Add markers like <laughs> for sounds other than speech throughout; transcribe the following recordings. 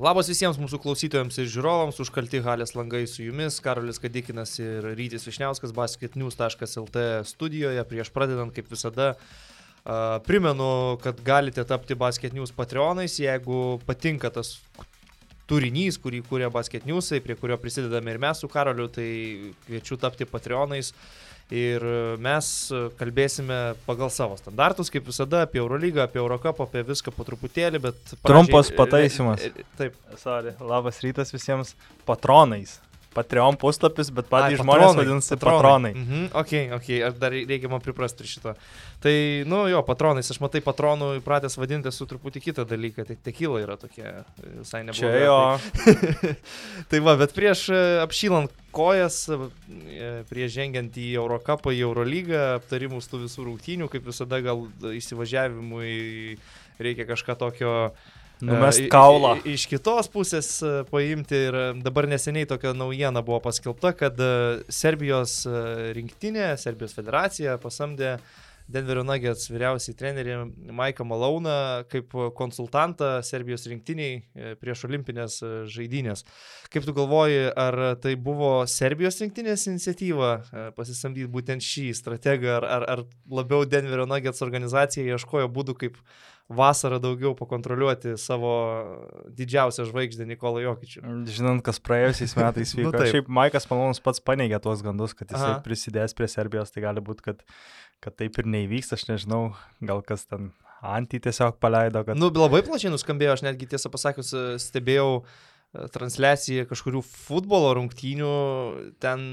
Labas visiems mūsų klausytojams ir žiūrovams, užkalti halės langai su jumis, Karolis Kadikinas ir Rytis Višniauskas, basketnews.lt studijoje. Prieš pradedant, kaip visada, primenu, kad galite tapti Basket News patronais, jeigu patinka tas turinys, kurį kūrė Basket Newsai, prie kurio prisidedame ir mes su Karoliu, tai kviečiu tapti patronais. Uh, Ir mes kalbėsime pagal savo standartus, kaip visada, apie Eurolygą, apie Eurocapą, apie viską po truputėlį, bet... Trumpas pataisimas. Taip. Sorry. Labas rytas visiems patronais. Patreon puslapis, bet patys žmonės vadinasi patronai. patronai. Mhm, ok, ok, aš dar reikia man priprasti šito. Tai, nu jo, patronais, aš matai patronų įpratęs vadinti su truputį kitą dalyką, tai tekila yra tokia visai nebloga. Čia jo. Tai, <laughs> tai va, bet prieš e, apšylant kojas, e, prieš žengiant į Eurocapą, į Eurolygą, aptarimus tų visų rungtynių, kaip visada gal įsivažiavimui reikia kažką tokio uh, Numest kaulą. Iš kitos pusės paimti ir dabar neseniai tokia naujiena buvo paskelbta, kad Serbijos rinktinė, Serbijos federacija pasamdė Denverio Nuggets vyriausiai trenerį Maiką Malauną kaip konsultantą Serbijos rinktiniai prieš olimpinės žaidynės. Kaip tu galvoji, ar tai buvo Serbijos rinktinės iniciatyva pasisamdyti būtent šį strategą, ar, ar, ar labiau Denverio Nuggets organizacija ieškojo būdų, kaip vasarą daugiau pakontroliuoti savo didžiausią žvaigždę Nikolą Jokičių. Žinant, kas praėjusiais metais <laughs> vyko. nu, Šiaip Maikas Malonas pats paneigė tuos gandus, kad jisai Aha. prisidės prie Serbijos, tai gali būti, kad, kad taip ir neįvyks, aš nežinau, gal kas ten Antį tiesiog paleido. Kad... Nu, labai plačiai nuskambėjo, aš netgi tiesą pasakius stebėjau e, transliaciją kažkurių futbolo rungtynių, ten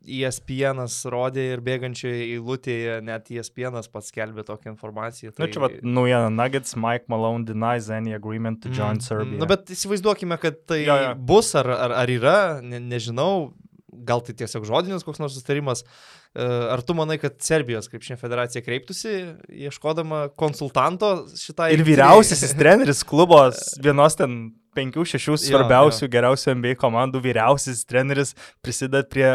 ESPN rodė ir bėgančioje eilutėje net ESPN pats skelbė tokią informaciją. Tai... Na čia vat, naujiena Nuggets, Mike Malone denies any agreement to join mm, Serbia. Na bet įsivaizduokime, kad tai jo, jo. bus ar, ar, ar yra, ne, nežinau, gal tai tiesiog žodinis koks nors sustarimas. E, ar tu manai, kad Serbijos krepšinio federacija kreiptųsi, ieškodama konsultanto šitai? Ir vyriausiasis <laughs> treneris klubo vienos ten penkių, šešių svarbiausių, jo, jo. geriausių NBA komandų vyriausiasis treneris prisideda prie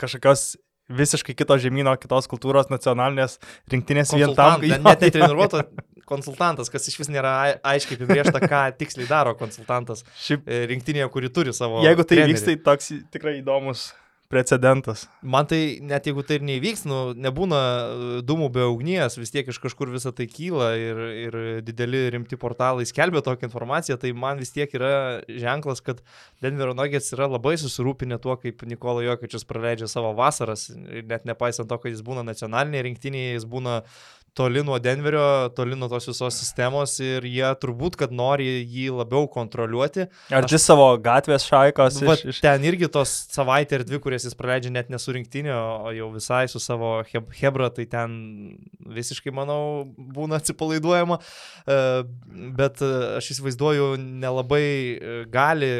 kažkokios visiškai kito žemynų, kitos kultūros, nacionalinės rinktinės vien tam, kad... Net netreniruoto konsultantas, kas iš vis nėra aiškiai apibriešta, ką tiksliai daro konsultantas Šiaip, e, rinktinėje, kuri turi savo... Jeigu tai trenerį. vyks, tai toks tikrai įdomus precedentas. Man tai net jeigu tai ir neįvyks, nu, nebūna e, dūmų be ugnies, vis tiek iš kažkur visą tai kyla ir, ir dideli rimti portalai skelbia tokią informaciją, tai man vis tiek yra ženklas, kad Denverio Nuggets yra labai susirūpinę tuo, kaip Nikola Jokičius praleidžia savo vasaras, net nepaisant to, kad jis būna nacionalinėje rinktinėje, jis būna toli nuo Denverio, toli nuo tos visos sistemos ir jie turbūt, kad nori jį labiau kontroliuoti. Ar Aš... savo gatvės šaikos? Iš, iš... Ten irgi tos savaitė ir dvi, kurias jis praleidžia net nesurinktinio, o jau visai su savo heb Hebra, tai ten visiškai, manau, būna atsipalaiduojama. E, bet e, aš įsivaizduoju, nelabai e, gali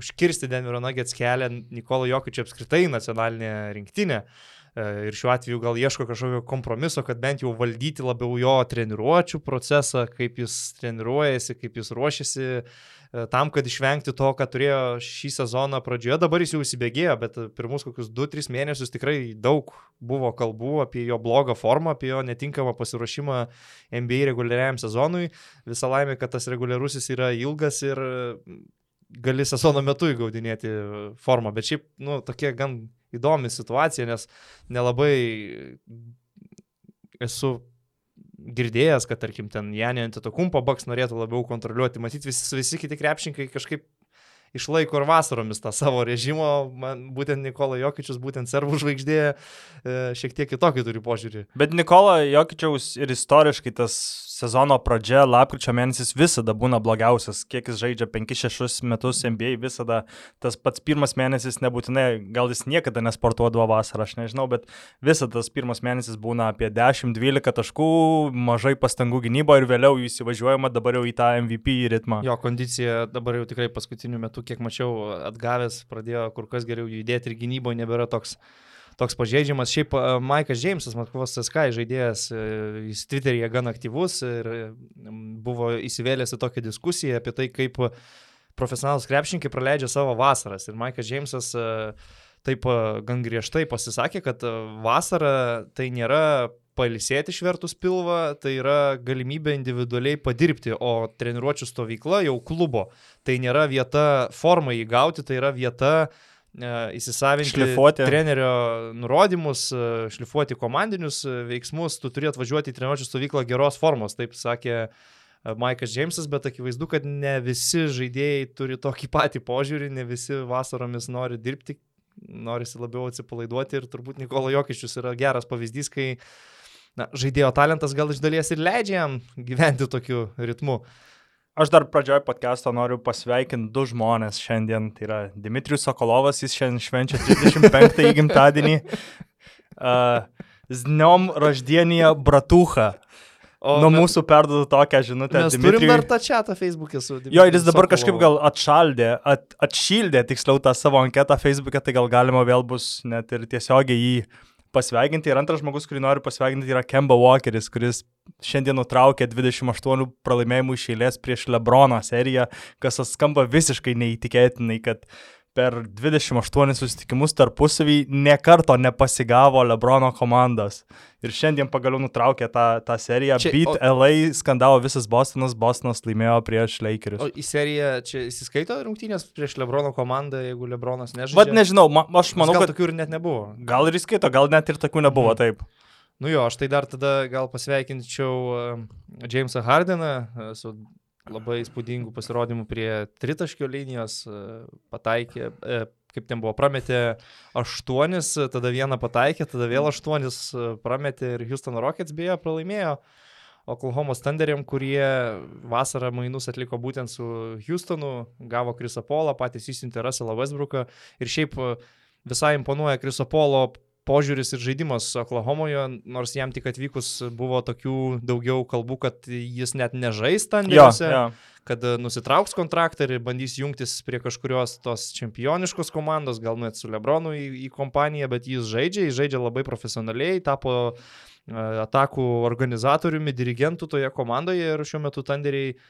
užkirsti Denverio Nuggets kelią Nikolo Jokičiui apskritai nacionalinė rinktinė. Uh, ir šiuo atveju gal ieško kažkokio kompromiso, kad bent jau valdyti labiau jo treniruočio procesą, kaip jis treniruojasi, kaip jis ruošiasi e, tam, kad išvengti to, ką turėjo šį sezoną pradžioje. Dabar jis jau įsibėgėjo, bet pirmus kokius 2-3 mėnesius tikrai daug buvo kalbų apie jo blogą formą, apie jo netinkamą pasiruošimą NBA reguliariam sezonui. Visą laimę, kad tas reguliarusis yra ilgas ir gali sezono metu įgaudinėti formą, bet šiaip, nu, tokie gan įdomi situacija, nes nelabai esu girdėjęs, kad, tarkim, ten Janė Antitokumpo Baks norėtų labiau kontroliuoti. Matyt, visi, visi kiti krepšininkai kažkaip išlaiko ir vasaromis tą savo režimo, man būtent Nikola Jokičius, būtent servų žvaigždė, e, šiek tiek kitokį turi požiūrį. Bet Nikola Jokičiaus ir istoriškai tas sezono pradžia, lapkričio mėnesis visada būna blogiausias, kiek jis žaidžia 5-6 metus NBA, visada tas pats pirmas mėnesis nebūtinai, gal jis niekada nesportuodavo vasarą, aš nežinau, bet visada tas pirmas mėnesis būna apie 10-12 taškų, mažai pastangų gynybo ir vėliau jūs įvažiuojama dabar jau į tą MVP ritmą. Jo kondicija dabar jau tikrai paskutiniu metu, kiek mačiau, atgavęs, pradėjo kur kas geriau judėti ir gynyboje nebėra toks toks pažeidžiamas. Šiaip Maikas Džeimsas, Maskvos SK žaidėjas, jis Twitter'yje gan aktyvus ir buvo įsivėlęs į tokią diskusiją apie tai, kaip profesionalus krepšininkai praleidžia savo vasaras. Ir Maikas Džeimsas taip gan griežtai pasisakė, kad vasara tai nėra palisėti išvertus pilvą, tai yra galimybė individualiai padirbti, o treniruočio stovykla jau klubo. Tai nėra vieta formai įgauti, tai yra vieta e, įsisavinti Šlifuoti. trenerio nurodymus, e, šlifuoti komandinius e, veiksmus, tu turi atvažiuoti į treniruočio stovyklą geros formos, taip sakė e, Maikas Džeimsas, bet akivaizdu, kad ne visi žaidėjai turi tokį patį požiūrį, ne visi vasaromis nori dirbti, norisi labiau atsipalaiduoti ir turbūt Nikola Jokičius yra geras pavyzdys, kai na, žaidėjo talentas gal iš dalies ir leidžia jam gyventi tokiu ritmu. Aš dar pradžioje podcast'o noriu pasveikinti du žmonės šiandien. Tai yra Dimitrius Sokolovas, jis šiandien švenčia 35-ąjį <laughs> gimtadienį. Uh, Zniom Raždienėje Bratucha. O Nuo me- mūsų perduodu tokią žinutę. Mes turim Dmitrijui. dar tą čatą Facebook'e su Jo, ir jis dabar Sokolovu. kažkaip gal atšaldė, at, atšildė tiksliau tą savo anketą Facebook'e, tai gal galima vėl bus net ir tiesiogiai jį pasveikinti. Ir antras žmogus, kurį noriu pasveikinti, yra Kemba Walkeris, kuris šiandien nutraukė 28 pralaimėjimų iš eilės prieš Lebrono seriją, kas skamba visiškai neįtikėtinai, kad per 28 susitikimus tarpusavį nekarto nepasigavo Lebrono komandos. Ir šiandien pagaliau nutraukė tą, tą seriją. Čia- Beat o- LA skandavo visas Bostonas, Bostonas laimėjo prieš Lakerius. O į seriją čia įsiskaito rungtynės prieš Lebrono komandą, jeigu Lebronas nežaidžia? Vat nežinau, ma, aš manau, gal kad tokių ir net nebuvo. gal ir įskaito, gal net ir tokių nebuvo, Mhm. taip. Nu jo, aš tai dar tada gal pasveikinčiau e, Jamesą Hardeną e, su labai įspūdingu pasirodymu prie tritaškio linijos, e, pataikė, e, kaip ten buvo, prametė aštuonis, tada vieną pataikė, tada vėl aštuonis e, prametė ir Houston Rockets beje pralaimėjo. Oklahoma Thunderiam, kurie vasarą mainus atliko būtent su Houstonu, gavo Krisapolą, patys įsiuntė Russellą Westbrooką ir šiaip visai imponuoja Krisapolo požiūris ir žaidimas Oklahomoje, nors jam tik atvykus buvo tokių daugiau kalbų, kad jis net nežais Jo, Thunderiuose, jo. kad e, nusitrauks kontraktą ir bandys jungtis prie kažkurios tos čempioniškos komandos, gal net su Lebronu į, į kompaniją, bet jis žaidžia, jis žaidžia labai profesionaliai, tapo e, atakų organizatoriumi, dirigentu toje komandoje ir šiuo metu Thunderiai e,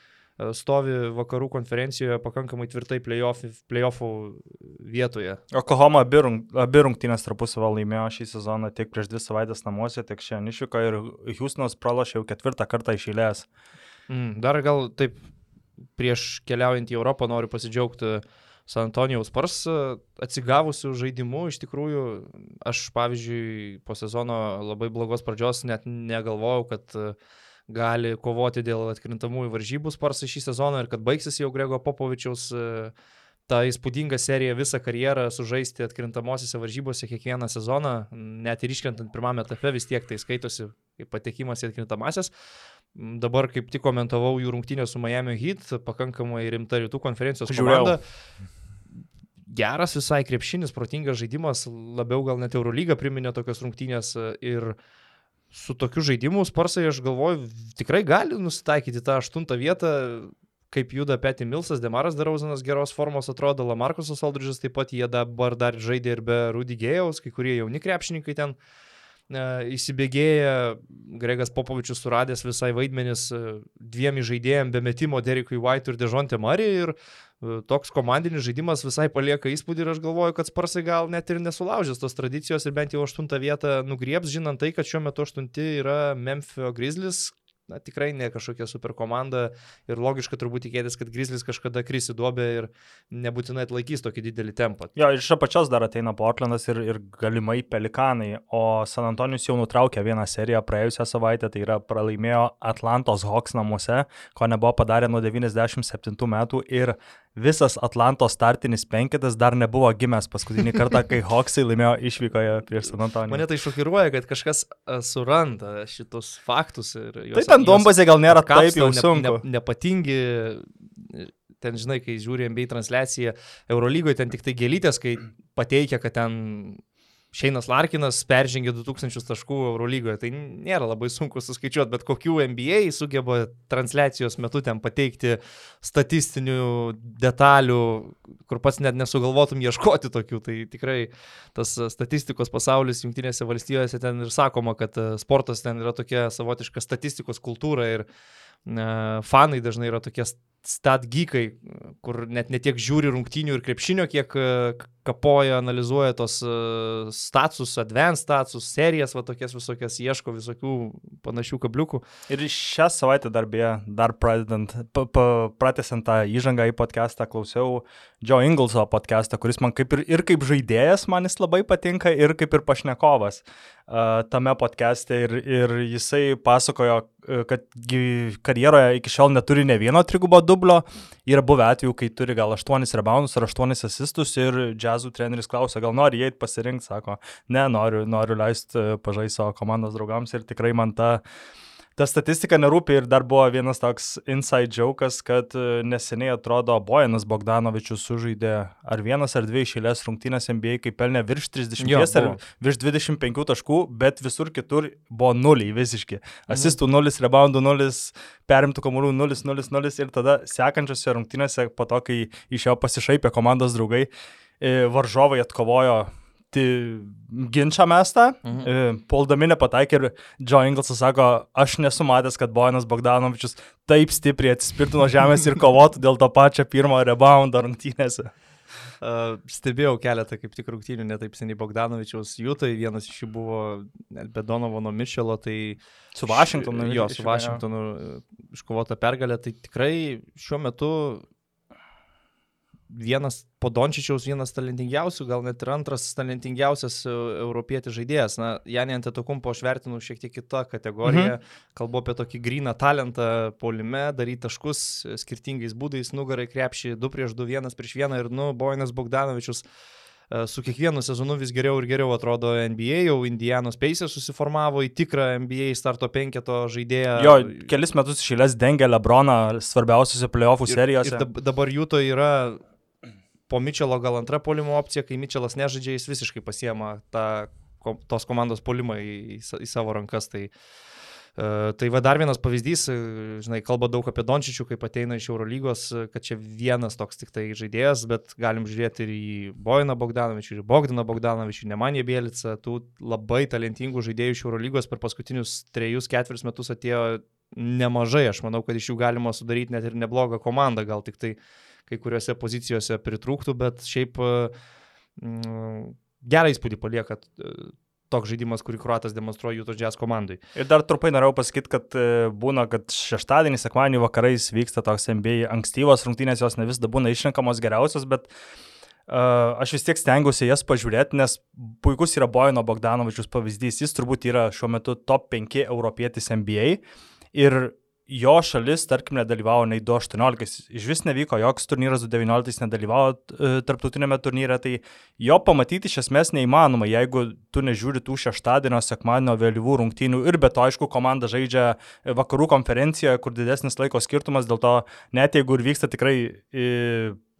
stovi vakarų konferencijoje pakankamai tvirtai playoff, playoffų vietoje. Oklahoma abi rung- abi rungtynės tarpusavio laimėjo šį sezoną tiek prieš dvi savaitės namuose, tiek šiandien išvyko ir Houstonas pralašė jau ketvirtą kartą iš eilės. Mm, dar gal taip prieš keliaujant į Europą noriu pasidžiaugti San Antonijaus Spars e, atsigavusių žaidimų. Iš tikrųjų, aš pavyzdžiui po sezono labai blogos pradžios net negalvojau, kad e, gali kovoti dėl atkrintamųjų varžybų Sparsai šį sezoną ir kad baigsis jau Grego Popovičiaus e, tą įspūdingą seriją visą karjerą sužaisti atkrintamosiose varžybose kiekvieną sezoną, net ir iškrentant pirmame etape vis tiek tai skaitosi kaip patekimas į atkrintamasias. Dabar kaip tik komentavau jų rungtynę su Miami Heat, pakankamai rimta rytų konferencijos Žiūrėjau. komanda. Geras visai krepšinis, protingas žaidimas, labiau gal net Eurolyga priminė tokias rungtynės e, ir su tokiu žaidimu Sparsai, aš galvoju, tikrai gali nusitaikyti tą aštuntą vietą, kaip juda Petty Milsas, Demaras Darauzanas geros formos atrodo, Lamarkusas Aldridžas taip pat jie dabar dar žaidė ir be Rudy Gėjaus, kai kurie jauni krepšininkai ten e, įsibėgėja, Gregas Popovičius suradęs visai vaidmenis e, dviem žaidėjim be metimo Derikui White ir Dežonte Mari ir toks komandinis žaidimas visai palieka įspūdį ir aš galvoju, kad Sparsai gal net ir nesulaužęs tos tradicijos ir bent jau aštuntą vietą nugrieps, žinant tai, kad šiuo metu aštunti yra Memphis Grizzlies, na, tikrai ne kažkokia super komanda ir logiška turbūt tikėtis, kad Grizzlies kažkada kris į duobę ir nebūtinai atlaikys tokį didelį tempą. Jo, iš apačios dar ateina Portlandas ir, ir galimai Pelikanai, o San Antonijus jau nutraukė vieną seriją praėjusią savaitę, tai yra pralaimėjo Atlantos Hawks namuose, ko nebuvo padarę nuo 97 metų ir visas Atlantos startinis penketas dar nebuvo gimęs paskutinį kartą, kai <laughs> Hawksai laimėjo išvykoje prieš San Antonijų. Mane tai šokiruoja, kad kažkas a, suranda šitus faktus Tai ten Dombazė gal nėra taip apkapsto, jau ne- sunku. Ne, nepatingi, ten žinai, kai žiūri NBA transliaciją, Eurolygoje ten tik tai gėlytės, kai pateikia, kad ten Šeinas Larkinas peržengė 2000 taškų Eurolygoje. Tai nėra labai sunku suskaičiuoti, bet kokių NBA sugeba transliacijos metu ten pateikti statistinių detalių, kur pats net nesugalvotum ieškoti tokių. Tai tikrai tas statistikos pasaulis Junktinėse valstijose ten ir sakoma, kad sportas ten yra tokia savotiška statistikos kultūra ir e, fanai dažnai yra tokie statgykai, kur net netiek žiūri rungtynių ir krepšinio, kiek e, kapoja, analizuoja tos e, status, advanced status, serijas, va tokias visokias, ieško visokių panašių kabliukų. Ir šią savaitę dar beje, dar pradedant, pratęsiant tą įžangą į podcastą, klausiau Joe Ingleso podcastą, kuris man kaip ir, ir kaip žaidėjas man jis labai patinka, ir kaip ir pašnekovas uh, tame podcast'e. Ir, ir jisai pasakojo, kad karjeroje iki šiol neturi ne vieno trigubo dublio. Yra buvę atvejų, kai turi gal 8 reboundus ar 8 asistus ir džiazų treneris klausia, gal nori įeiti pasirinkti, sako, ne, noriu, noriu leisti pažaisti savo komandos draugams ir tikrai man ta uh, ta statistika nerūpi ir dar buvo vienas toks inside jokas, kad e, neseniai atrodo Bojanas Bogdanovičius sužaidė ar vienas ar dvi išėlės rungtynės NBA, kai pelnė virš 30 jo, ar virš 25 taškų, bet visur kitur buvo nuliai visiški. Mhm. Asistų nulis, reboundų nulis, perimtų kamuolių 0, 0, 0 ir tada sekančiose rungtynėse po to, kai iš jo pasišaipė komandos draugai, e, varžovai atkovojo ginčą mestą, mhm. E, puldami nepataikė ir Joe Inglesas sako, aš nesu matęs, kad Bojanas Bogdanovičius taip stipriai atsispirtų nuo žemės ir kovotų dėl to pačio pirmo reboundo rungtynėse. Uh, stebėjau keletą kaip tik rungtynių, netaip seniai Bogdanovičiaus Jūtai, vienas iš jų buvo be Donovano Mišelo, tai su Vašingtonu. Jo, su Vašingtonu iškovota pergalė, tai tikrai šiuo metu vienas Podončičiaus vienas talentingiausių, gal net ir antras talentingiausias e, europietis žaidėjas. Na, Janė Antetokumpo aš vertinu šiek tiek kitą kategoriją. Mhm. Kalbu apie tokį gryną talentą polime, daryti taškus e, skirtingais būdais, nugarai krepšį 2 prieš 2, 1 prieš 1 ir, nu, Boinas Bogdanovičius e, su kiekvienu sezonu vis geriau ir geriau atrodo NBA, jau Indianos Pacers susiformavo į tikrą NBA starto penketo žaidėją. Jo, kelis metus išėlės dengia Lebroną svarbiausiose playoffų serijose. Ir, ir dabar jų to yra po Mičelo gal antra polimo opcija, kai Mičelas nežaidžia, jis visiškai pasiema tą, tos komandos polimą į, į savo rankas. Tai, Uh, tai va dar vienas pavyzdys, e, žinai, kalba daug apie Dončičių, kaip ateina iš Eurolygos, e, kad čia vienas toks tik tai žaidėjas, bet galim žiūrėti ir į Bojaną Bogdanovičių, ir į Bogdaną Bogdanovičių, Nemanė Bielicą, tų labai talentingų žaidėjų iš Eurolygos per paskutinius trejus, ketverius metus atėjo nemažai, aš manau, kad iš jų galima sudaryti net ir neblogą komandą, gal tik tai uh, kai kuriuose pozicijose pritrūktų, bet šiaip mm, gerą įspūdį palieka e, toks žaidimas, kurį Kruatas demonstruoja Jūtos Jazz komandai. Ir dar trumpai norėjau pasakyti, kad e, būna, kad šeštadienį, sekmadienį vakarais vyksta toks NBA ankstyvos rungtynės, jos ne visada būna išrenkamos geriausios, bet uh, aš vis tiek stengiuosi jas pažiūrėti, nes puikus yra Bojano Bogdanovičius pavyzdys, jis turbūt yra šiuo metu top 5 europietis NBA ir jo šalis, tarkim, nedalyvavo nei 2.18, iš vis nevyko, joks turnyras 2.19 nedalyvavo e, tarptautinėme turnyre, tai jo pamatyti iš esmės neįmanoma, jeigu tu nežiūri tų šeštadienio, sekmadienio vėlyvų rungtynių. Ir be to, aišku, komanda žaidžia vakarų konferencijoje, kur didesnis laiko skirtumas, dėl to net jeigu ir vyksta tikrai e,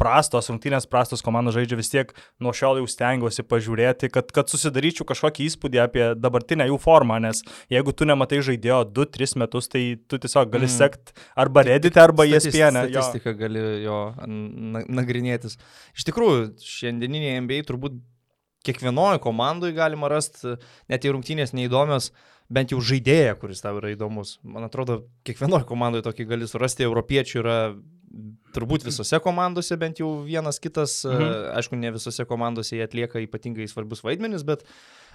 prastos rungtynės, prastos komandos žaidžia vis tiek nuo šiol jau stengiuosi pažiūrėti, kad, kad susidaryčiau kažkokį įspūdį apie dabartinę jų formą, nes jeigu tu nematai žaidėjo 2-3 metus, tai tu tiesiog gali mm. sekti arba Reddit, arba ESPN. Statistiką gali jo nagrinėtis. Iš tikrųjų, šiandieninėje NBA turbūt kiekvienoje komandoje galima rasti, net jei rungtynės neįdomios, bent jau žaidėją, kuris tau yra įdomus. Man atrodo, kiekvienoje komandoje tokį gali surasti, europiečių yra turbūt visose komandose bent jau vienas kitas, mhm. aišku, ne visose komandose jie atlieka ypatingai svarbius vaidmenis, bet e,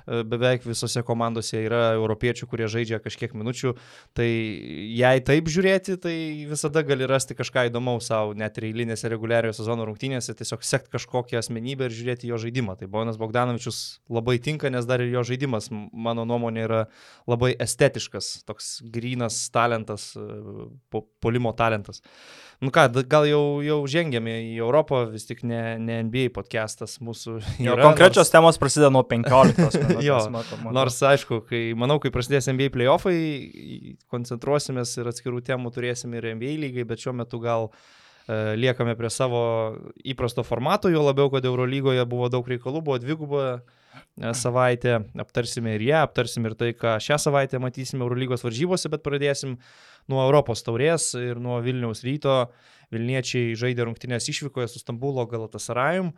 beveik visose komandose yra europiečių, kurie žaidžia kažkiek minučių, tai jei taip žiūrėti, tai visada gali rasti kažką įdomaus savo, net ir eilinėse reguliariojo sezono rungtynėse, tiesiog sekti kažkokią asmenybę ir žiūrėti jo žaidimą. Tai Bonas Bogdanovičius labai tinka, nes dar ir jo žaidimas, mano nuomonė, yra labai estetiškas, toks grynas talentas, e, po, polimo talentas. Nu ką, gal jau, jau žengėme į Europą, vis tik ne, ne NBA podcastas mūsų. Yra, jo, konkrečios nors... temos prasideda nuo 15. Jo, mato, mato. Nors aišku, kai manau, kai prasidės NBA playoffai, koncentruosimės ir atskirų temų turėsim ir NBA lygai, bet šiuo metu gal uh, liekame prie savo įprasto formato, jo labiau, kad Eurolygoje buvo daug reikalų, buvo dviguba e, savaitė, aptarsime ir ją, aptarsime ir tai, ką šią savaitę matysime Eurolygos varžybose, bet pradėsim nuo Europos taurės ir nuo Vilniaus ryto. Vilniečiai žaidė rungtynės išvykoje su Stambulo Galatasarajum.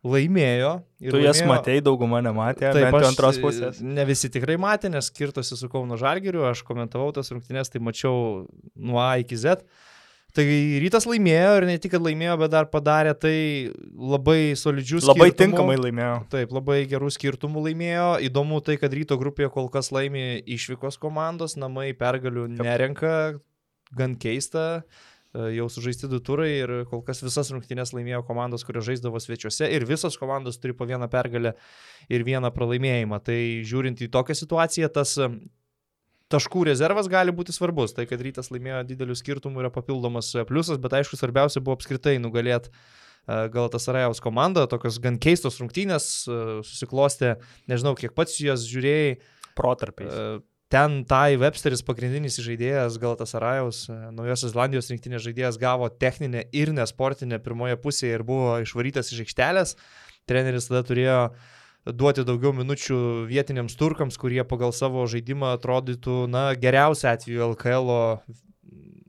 Laimėjo. Tu laimėjo. jas matėjai, dauguma nematė, taip pat antros pusės. Ne visi tikrai matė, nes skirtosi su Kauno Žalgiriu, aš komentavau tas rungtynės, tai mačiau nuo A iki Z. Tai rytas laimėjo ir ne tik, kad laimėjo, bet dar padarė tai labai solidžius. Labai skirtumų. tinkamai laimėjo. Taip, labai gerų skirtumų laimėjo. Įdomu tai, kad ryto grupėje kol kas laimi išvykos komandos, namai pergalių nerenka, gan keista. E, Jau sužaisti du turai ir kol kas visas rungtynės laimėjo komandos, kurios žaisdavo svečiuose ir visos komandos turi po vieną pergalę ir vieną pralaimėjimą. Tai žiūrint į tokią situaciją, tas e, taškų rezervas gali būti svarbus. Tai, kad rytas laimėjo didelių skirtumų yra papildomas e, pliusas, bet aišku, svarbiausia buvo apskritai nugalėti gal tas Arajaus komanda, tokios gan keistos rungtynės e, susiklostė, nežinau, kiek pats jas žiūrėjai. Protarpiais. E, Ten Tai Websteris, pagrindinis žaidėjas, gal tas Arajaus, Naujosios Zelandijos rinktinės žaidėjas, gavo techninę ir nesportinę pirmoje pusėje ir buvo išvarytas iš aikštelės. Treneris tada turėjo duoti daugiau minučių vietiniams turkams, kurie pagal savo žaidimą atrodytų, na, geriausia atveju LKL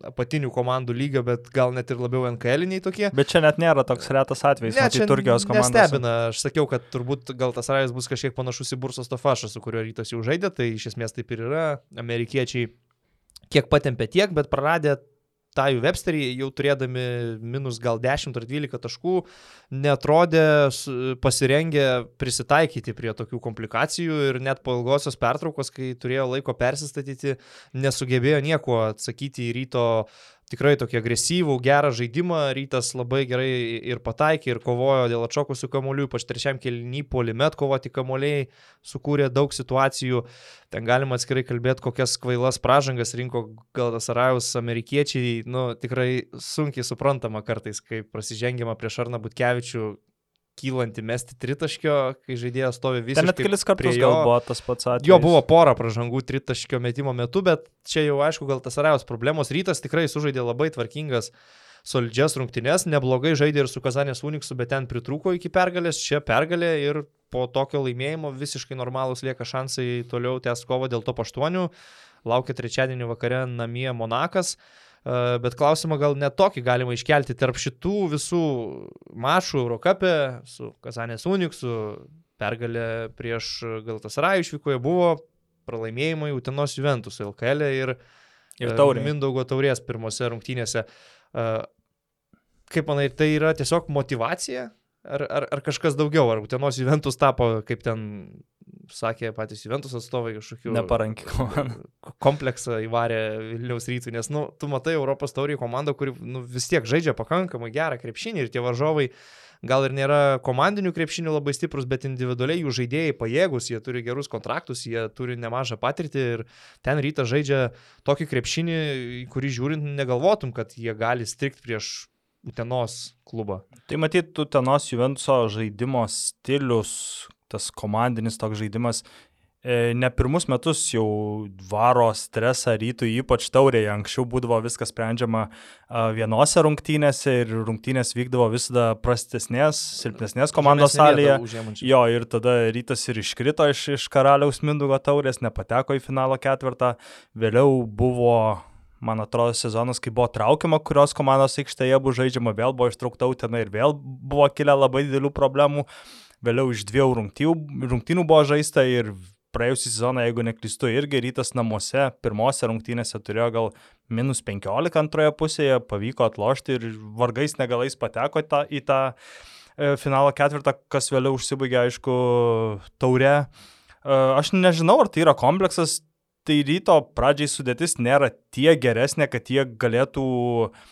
apatinių komandų lygio, bet gal net ir labiau NKL-iniai tokie. Bet čia net nėra toks retas atvejis, Ne, čia Turkijos komandą. Nestebina, aš sakiau, kad turbūt gal tas rajas bus kažkiek panašus į Bursos Tofašą, su kuriuo rytas jau žaidė, tai iš esmės taip ir yra. Amerikiečiai kiek patempė tiek, bet praradė tą jų Websterį, jau turėdami minus gal 10 ar 12 taškų, netrodė pasirengę prisitaikyti prie tokių komplikacijų ir net po ilgosios pertraukos, kai turėjo laiko persistatyti, nesugebėjo nieko atsakyti į ryto tikrai tokį agresyvų, gerą žaidimą. Rytas labai gerai ir pataikė, ir kovojo dėl atšokusių kamuolių, ypač trečiam kelnį polimet kovoti kamuoliai, sukūrė daug situacijų. Ten galima atskirai kalbėti, kokias kvailas pražangas rinko Galtasarajus amerikiečiai. Nu, tikrai sunkiai suprantama kartais, kai prasižengiama prieš Arną Butkevičių kylanti mesti tritaškio, kai žaidėjas stovi visiškai net kelis kartus jo. buvo tas pats atvejis. Jo buvo pora pražangų tritaškio metimo metu, bet čia jau aišku, gal tas Arajos problemos. Rytas tikrai sužaidė labai tvarkingas, solidžias rungtynes, neblogai žaidė ir su Kazanės Uniksu, bet ten pritrūko iki pergalės, čia pergalė ir po tokio laimėjimo visiškai normalūs lieka šansai toliau tęs kovą dėl to paštuonių. Laukia trečiadienį vakare namie Monakas. E, Bet klausimą gal net tokį galima iškelti tarp šitų visų mašų Eurocapė su Kazanės Uniksu, pergalė prieš Galtasarajų išvykoje buvo pralaimėjimai Utenos Juventus LKL ir, Ir e, taurė. Mindaugo taurės pirmose rungtynėse. E, Kaip manai, tai yra tiesiog motivacija? Ar, ar, ar kažkas daugiau? Ar Utenos Juventus tapo, kaip ten sakė patys Juventus atstovai, kažkokiu Neparanki komanda. kompleksą įvarė Vilniaus rytų, nes, nu, tu matai Europos taurį komandą, kuri nu, vis tiek žaidžia pakankamai gerą krepšinį ir tie varžovai gal ir nėra komandinių krepšinių labai stiprus, bet individualiai jų žaidėjai pajėgus, jie turi gerus kontraktus, jie turi nemažą patirtį ir ten rytas žaidžia tokį krepšinį, kurį žiūrint negalvotum, kad jie gali strikti prieš Utenos klubą. Tai matyt, tu tenos Juventuso žaidimo stilius, tas komandinis toks žaidimas, e, ne pirmus metus jau varo stresą rytų, ypač taurėje. Anksčiau būdavo viskas sprendžiama vienose rungtynėse ir rungtynės vykdavo visada prastesnės, silpnesnės komandos salėje. Jo, ir tada rytas ir iškrito iš, iš karaliaus Mindugo taurės, nepateko į finalo ketvirtą. Vėliau buvo, man atrodo, sezonas, kai buvo traukiama, kurios komandos aikštėje buvo žaidžiama, vėl buvo ištraukta utena ir vėl buvo kilę labai didelių problemų. Vėliau iš dviejų rungtynių, rungtynių buvo žaista ir praėjusią sezoną, jeigu neklystu, irgi rytas namuose pirmose rungtynėse turėjo gal minus 15 antroje pusėje, pavyko atlošti ir vargais negalais pateko tą, į tą e, finalo ketvirtą, kas vėliau užsibaigė, aišku, taure. E, Aš nežinau, ar tai yra kompleksas, tai ryto pradžiai sudėtis nėra tiek geresnė, kad jie galėtų uh,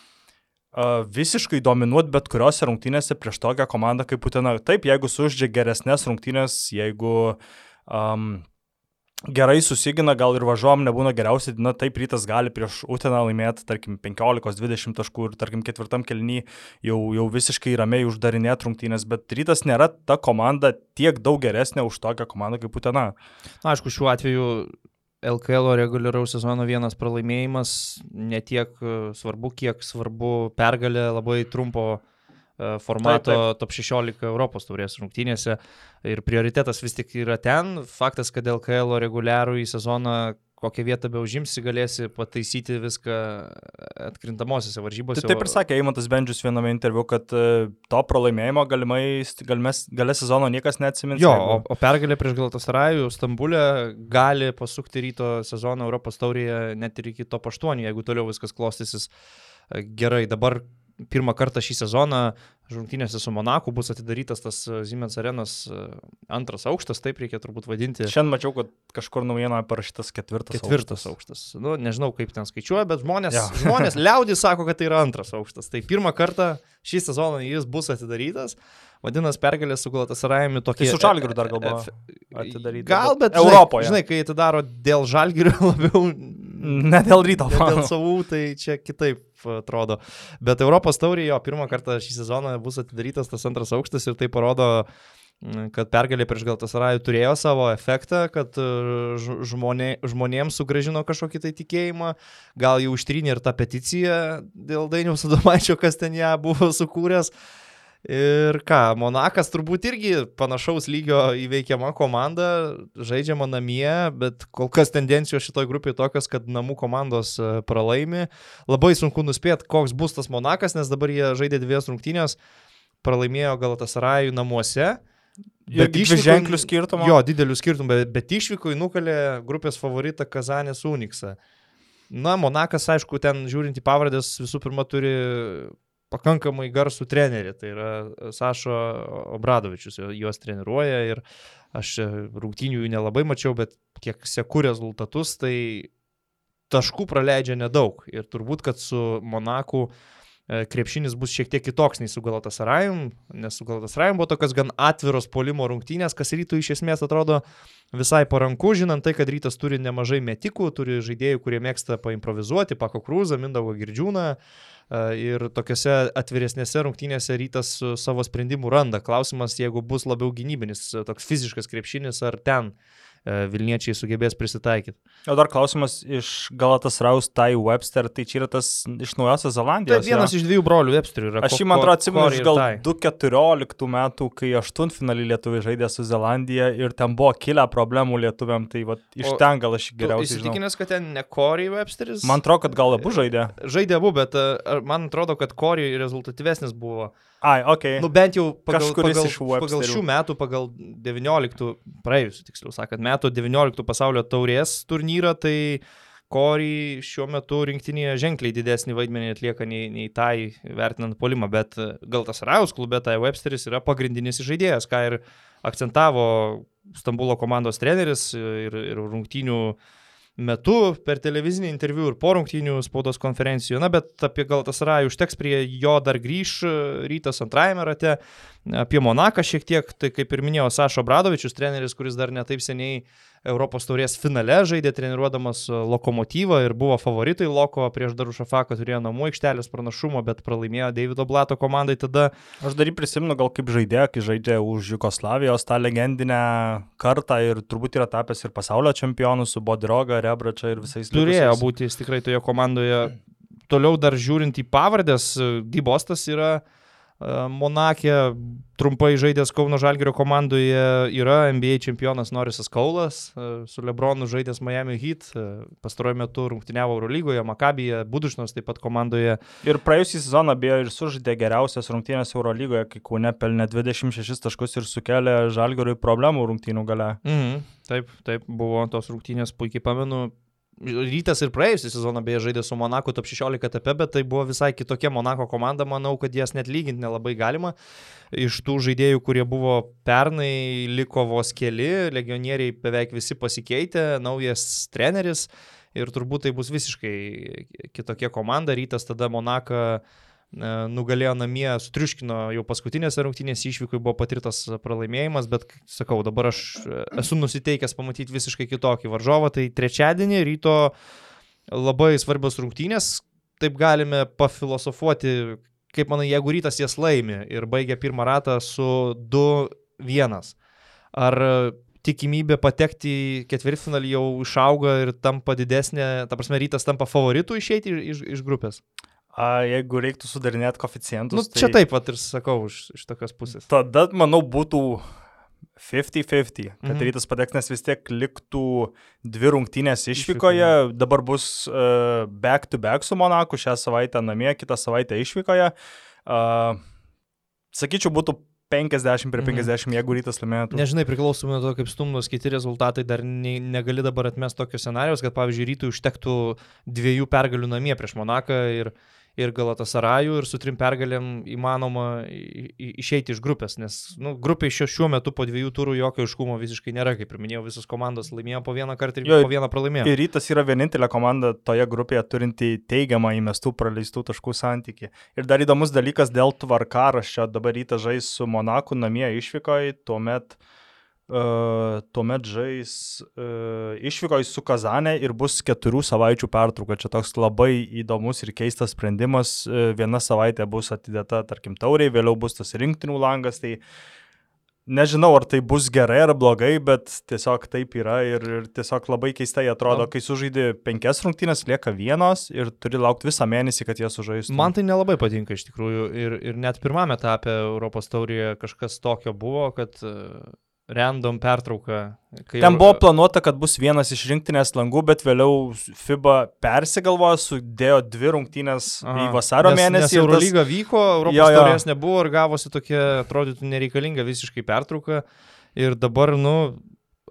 visiškai dominuoti bet kuriuose rungtynėse prieš tokią komandą kaip Putina. Taip, jeigu suždžia geresnės rungtynės, jeigu um, gerai susigina, gal ir važiuom nebūna geriausia diena, taip rytas gali prieš Uteną laimėti, tarkim, 15-20 taškų ir, tarkim, ketvirtam kelny jau, jau visiškai ramiai uždarinėti rungtynės, bet rytas nėra ta komanda tiek daug geresnė už tokią komandą kaip Utena. Na, aišku, šiuo atveju LKL reguliaraus sezono vienas pralaimėjimas netiek e, svarbu, kiek svarbu pergalė labai trumpo e, formato Taip, top 16 Europos taurės rungtynėse ir prioritetas vis tik yra ten. Faktas, kad LKL reguliarų į sezoną kokią vietą be užimsi, galėsi pataisyti viską atkrintamosiose varžybose. Tai taip ir sakė Eimantas Bendžius viename interviu, kad e, to pralaimėjimo galimai, galimės, galę sezono niekas neatsimins. Jo, o, o pergalė prieš Galtasarajų Stambulė gali pasukti ryto sezoną Europos taurėje net ir iki to 8, jeigu toliau viskas klostysis e, gerai. Dabar pirmą kartą šį sezoną žungtynėse su Monaku bus atidarytas tas e, Siemens arenos e, antras aukštas, taip reikia turbūt vadinti. Šiandien mačiau, kad kažkur naujienoje parašytas ketvirtas. Ketvirtas aukštas. aukštas. Nu, nežinau, kaip ten skaičiuoja, bet žmonės, ja. <laughs> žmonės liaudį sako, kad tai yra antras aukštas. Tai pirmą kartą šį sezoną jis bus atidarytas. Vadinasi, pergalė su Galatasarajumi tokia. Tai su Žalgiriu dar gal buvo atidaryta. Gal, bet Europoje. Žinai, kai atidaro dėl Žalgirio <laughs> labiau. Ne dėl ryto. Ne dėl savų, tai čia kitaip atrodo. Bet Europos taurėje jo pirmą kartą šį sezoną bus atidarytas tas antras aukštas ir tai parodo, kad pergalė prieš Galtasarajų turėjo savo efektą, kad žmonė, žmonėms sugražino kažkokį tai tikėjimą, gal jau užtrynė ir tą peticiją dėl Dainiaus Adomaičio, kas ten ją buvo sukūręs. Ir ką, Monakas turbūt irgi panašaus lygio įveikiama komanda, žaidžiama namie, bet kol kas tendencijos šitoje grupėje tokios, kad namų komandos e, pralaimi. Labai sunku nuspėti, koks bus tas Monakas, nes dabar jie žaidė dvies rungtynės, pralaimėjo Galatasarajų namuose. Bet išvykų ženklių skirtumų. Jo, didelių skirtumų, bet, bet išvyko į nukalę grupės favoritą Kazanės Uniksą. Na, Monakas, aišku, ten žiūrint į pavardės, visų pirma turi pakankamai garsų trenerį, tai yra Sašo Obradovičius, juos treniruoja ir aš rungtynių jų nelabai mačiau, bet kiek seku rezultatus, tai taškų praleidžia nedaug. Ir turbūt, kad su Monaku e, krepšinis bus šiek tiek kitoks nei su Galatasarajum, nes su Galatasarajum buvo tokios gan atviros polimo rungtynės, kas rytų iš esmės atrodo visai paranku, žinant tai, kad rytas turi nemažai metikų, turi žaidėjų, kurie mėgsta paimprovizuoti, Pako Krūzą, Mindago Girdžiūną, ir tokiuose atviresnėse rungtynėse rytas savo sprendimų randa. Klausimas, jeigu bus labiau gynybinis, toks fiziškas krepšinis, ar ten E, Vilniečiai sugebės prisitaikyti. O dar klausimas iš Galatas Raus, Tai Webster, tai čia yra tas iš Naujosios Zelandijos. Tai vienas ja? iš dviejų brolių Websterių yra. Aš jį man atrodo atsimenu iš gal 2014 metų, kai aštuntfinalį lietuviai žaidė su Zelandija ir ten buvo kilę problemų lietuviam, tai va, iš o ten gal aš geriausiai. Įsitikinęs, kad ten ne Corey Websteris? Man atrodo, kad gal abu žaidė. Žaidė abu, bet e, man atrodo, kad Corey rezultatyvesnis buvo. Ai, ok. Nu bent jau pagal, Kažkuris pagal, pagal šių metų, pagal 19, praėjusiu tiksliau sakant, metų 19 pasaulio taurės turnyrą, tai Kori šiuo metu rinktinėje ženkliai didesnį vaidmenį atlieka nei, nei tai vertinant polimą, bet gal tas Raus klube, tai Websteris yra pagrindinis žaidėjas, ką ir akcentavo Stambulo komandos treneris ir, ir rungtinių uh, metu per televizinį interviu ir po rungtynių spaudos konferencijų. Na, bet apie Galtasarajų užteks prie jo dar grįž rytas antrajame rate. Apie Monaką šiek tiek, tai kaip ir minėjau, Sašo Bradovičius, treneris, kuris dar netaip seniai Europos taurės finale žaidė treniruodamas lokomotyvą ir buvo favoritai Loko prieš Darušafaką, turėjo namų aikštelės pranašumo, bet pralaimėjo Davido Blato komandai tada. Aš dar prisimenu gal kaip žaidėją, kai žaidė už Jugoslavijos tą legendinę kartą ir turbūt yra tapęs ir pasaulio čempionu su Bodroga, Rebrača ir visais. Turėjo likusiais. būti jis tikrai toje komandoje. Toliau dar žiūrint į pavardės, Dybostas yra Monakė trumpai žaidęs Kauno Žalgirio komandoje yra NBA čempionas Norisas Kaulas, su Lebronu žaidęs Miami Heat, pastaruoju metu rungtyniavo Eurolygoje, Makabija, Budušnos taip pat komandoje. Ir praėjusį sezoną beje ir sužaidė geriausias rungtynės Eurolygoje, kai Kaune pelnė 26 taškus ir sukelė Žalgiriui problemų rungtynių gale. Mhm, taip, taip, buvo tos rungtynės, puikiai pamenu, Rytas ir praėjusią sezoną beje žaidė su Monaku top 16 etape, bet tai buvo visai kitokia Monako komanda, manau, kad jas net lyginti nelabai galima. Iš tų žaidėjų, kurie buvo pernai, liko vos keli, legionieriai beveik visi pasikeitė, naujas treneris ir turbūt tai bus visiškai kitokia komanda. Rytas tada Monaką nugalėjo namie, sutriuškino jau paskutinėse rungtynėse išvykai buvo patirtas pralaimėjimas, bet sakau, dabar aš esu nusiteikęs pamatyti visiškai kitokį varžovą. Tai trečiadienį ryto labai svarbios rungtynės, taip galime pafilosofuoti, kaip manai, jeigu rytas jas laimi ir baigia pirmą ratą su 2-1. Ar tikimybė patekti į ketvirtfinalį jau išauga ir tampa didesnė, ta prasme, rytas tampa favoritu išeiti iš, iš, iš grupės? A, jeigu reiktų sudarinėti koficijantus. Nu, čia tai... taip pat ir sakau iš, iš tokios pusės. Tada, manau, būtų 50-50, kad Mhm. rytas pateks, nes vis tiek liktų dvi rungtynės išvykoje, dabar bus uh, back to back su Monaku, šią savaitę namie, kitą savaitę išvykoje. Uh, sakyčiau, būtų 50 prie Mhm. 50, jeigu rytas laimėtų. Nežinai, priklausomai nuo to, kaip stumdos kiti rezultatai, dar ne, negali dabar atmesti tokio scenarijos, kad pavyzdžiui rytui užtektų dviejų pergalių namie prieš Monaką ir, ir Galatasarajų ir su trim pergalėm įmanoma išeiti iš grupės, nes nu, grupiai šio, šiuo metu po dviejų turų jokio iškumo visiškai nėra, kaip ir minėjau, visos komandos laimėjo po vieną kartą ir Jo, po vieną pralaimėjo. Ir rytas yra vienintelė komanda toje grupėje turinti teigiamą įmestų praleistų taškų santyki. Ir dar įdomus dalykas dėl tvarkaraščio. Dabar rytas žais su Monaku namie išvykoje, tuomet, uh, tuomet žais uh, išvykoje su Kazanė ir bus keturių savaičių pertrauka. Čia toks labai įdomus ir keistas sprendimas. Uh, viena savaitė bus atidėta, tarkim, tauriai, vėliau bus tas rinktinių langas. Tai Nežinau, ar tai bus gerai ar blogai, bet tiesiog taip yra ir, ir tiesiog labai keistai atrodo, kai sužaidži penkias rungtynės, lieka vienos ir turi laukti visą mėnesį, kad jie sužaistų. Man tai nelabai patinka iš tikrųjų ir, ir net pirmame etape Europos taurėje kažkas tokio buvo, kad e, random pertrauka. Ten buvo planuota, kad bus vienas iš rinktinės langų, bet vėliau FIBA persigalvojo, sudėjo dvi rungtynės Aha, į vasario nes, mėnesį. Nes ir tas- Eurolyga vyko, Europos taurės nebuvo ir gavosi tokia, atrodytų, nereikalinga visiškai pertrauka. Ir dabar, nu,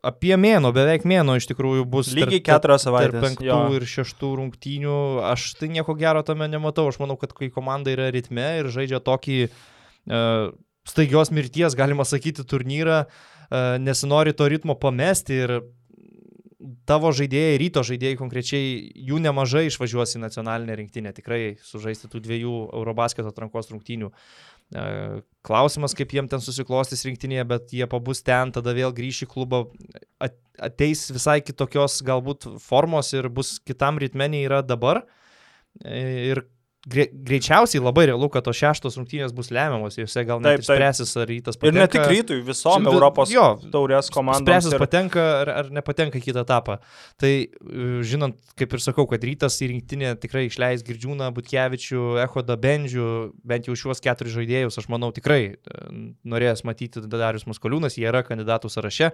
apie mėno, beveik mėno iš tikrųjų bus. Lygiai tarp- keturios Tarp savaitės. penktų jo. ir šeštų rungtynių aš tai nieko gero tame nematau. Aš manau, kad kai komanda yra ritme ir žaidžia tokį uh, staigios mirties, galima sakyti, turnyrą, uh, nesinori to ritmo pamesti ir tavo žaidėjai, ryto žaidėjai konkrečiai, jų nemažai išvažiuos į nacionalinę rinktinę, tikrai sužaisti tų dviejų Eurobasketo atrankos rungtynių. E, Klausimas, kaip jiem ten susiklostys rinktinėje, bet jie pabus ten, tada vėl grįš į klubą, at- ateis visai kitokios galbūt formos ir bus kitam ritmeniai yra dabar. E, Ir greičiausiai labai realu, kad tos šeštos rungtynės bus lemiamos, juose gal net Taip, taip. spręsis ar rytas Ir ne patenka. tik rytui, visom Čia- Europos jo, taurės komandoms. Spręsis ir- patenka ar, ar nepatenka į kitą etapą. Tai e, žinant, kaip ir sakau, kad rytas į rinktinę tikrai išleis Girdžiūną, Butkevičių, Ehodą, Bendžių, bent jau šiuos keturis žaidėjus, aš manau tikrai e, norės matyti Darius Maskoliūnas, jie yra kandidatų sąraše.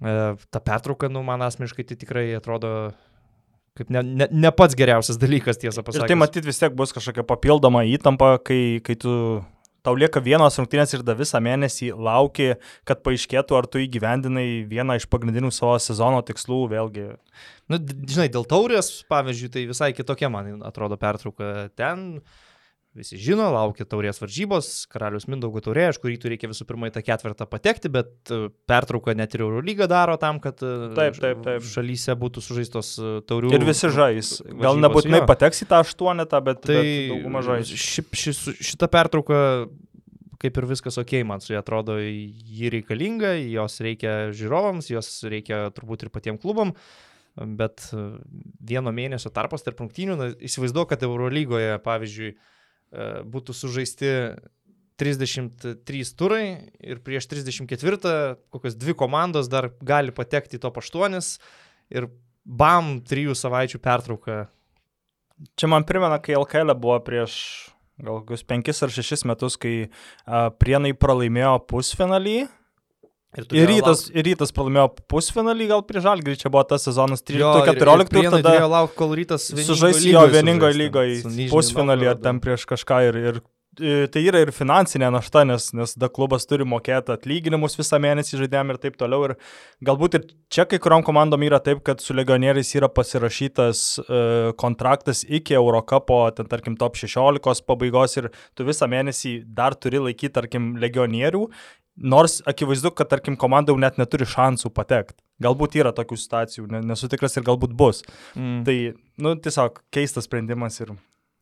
E, Ta pertrauka, nu, man asmeniškai tai tikrai atrodo kaip ne, ne, ne pats geriausias dalykas, tiesą Ir pasakius. tai matyt vis tiek bus kažkokia papildoma įtampa, kai, kai tu tau lieka vienos rungtynės ir da visą mėnesį lauki, kad paaiškėtų, ar tu įgyvendinai vieną iš pagrindinių savo sezono tikslų, vėlgi. Nu, d- žinai, dėl taurės, pavyzdžiui, tai visai kitokia man atrodo pertrauka. Ten visi žino, laukia taurės varžybos, karalius Mindaugo taurė, iš kurį reikia visų pirma į tą ketvirtą patekti, bet e, pertrauką net ir Eurolyga daro tam, kad e, Taip, taip, taip. šalyse būtų sužaistos e, taurių. Ir visi žais. Gal nebūtinai pateks į tą aštuonetą, bet, Tai bet dauguma žais. ši, ši, šita pertrauka, kaip ir viskas ok, man su ja atrodo, ji reikalinga, jos reikia žiūrovams, jos reikia turbūt ir patiems klubam, bet vieno mėnesio tarpas tarp rungtynių, įsivaizduoju, kad Eurolygoje, pavyzdžiui, būtų sužaisti 33 turai ir prieš 34 kokios dvi komandos dar gali patekti į to paštuonis ir bam, trijų savaičių pertrauka Čia man primena, kai LKL buvo prieš gal kokius penkis ar šešis metus, kai a, Prienai pralaimėjo pusfinalį. Ir turėjo rytas, ir rytas pralaimėjo pusfinalį, gal prieš Žalgirį, čia buvo tas sezonas Jo, ir- ir 13-14 ir Prienai tada laukti, kol rytas sužais jo vieningoje lygoje pusfinalį ar ten prieš kažką ir, ir e, tai yra ir finansinė našta, nes, nes da klubas turi mokėti atlyginimus visą mėnesį žaidėjim ir taip toliau. Ir galbūt ir čia kai kuriuom komandom yra taip, kad su legionieriais yra pasirašytas e, kontraktas iki Eurocapo, ten tarkim top 16 pabaigos ir tu visą mėnesį dar turi laikyti, tarkim, legionierių. Nors akivaizdu, kad, tarkim, komanda jau net neturi šansų patekti. Galbūt yra tokių situacijų, ne, nesu tikras ir galbūt bus. Mm. Tai, nu, tiesiog keistas sprendimas ir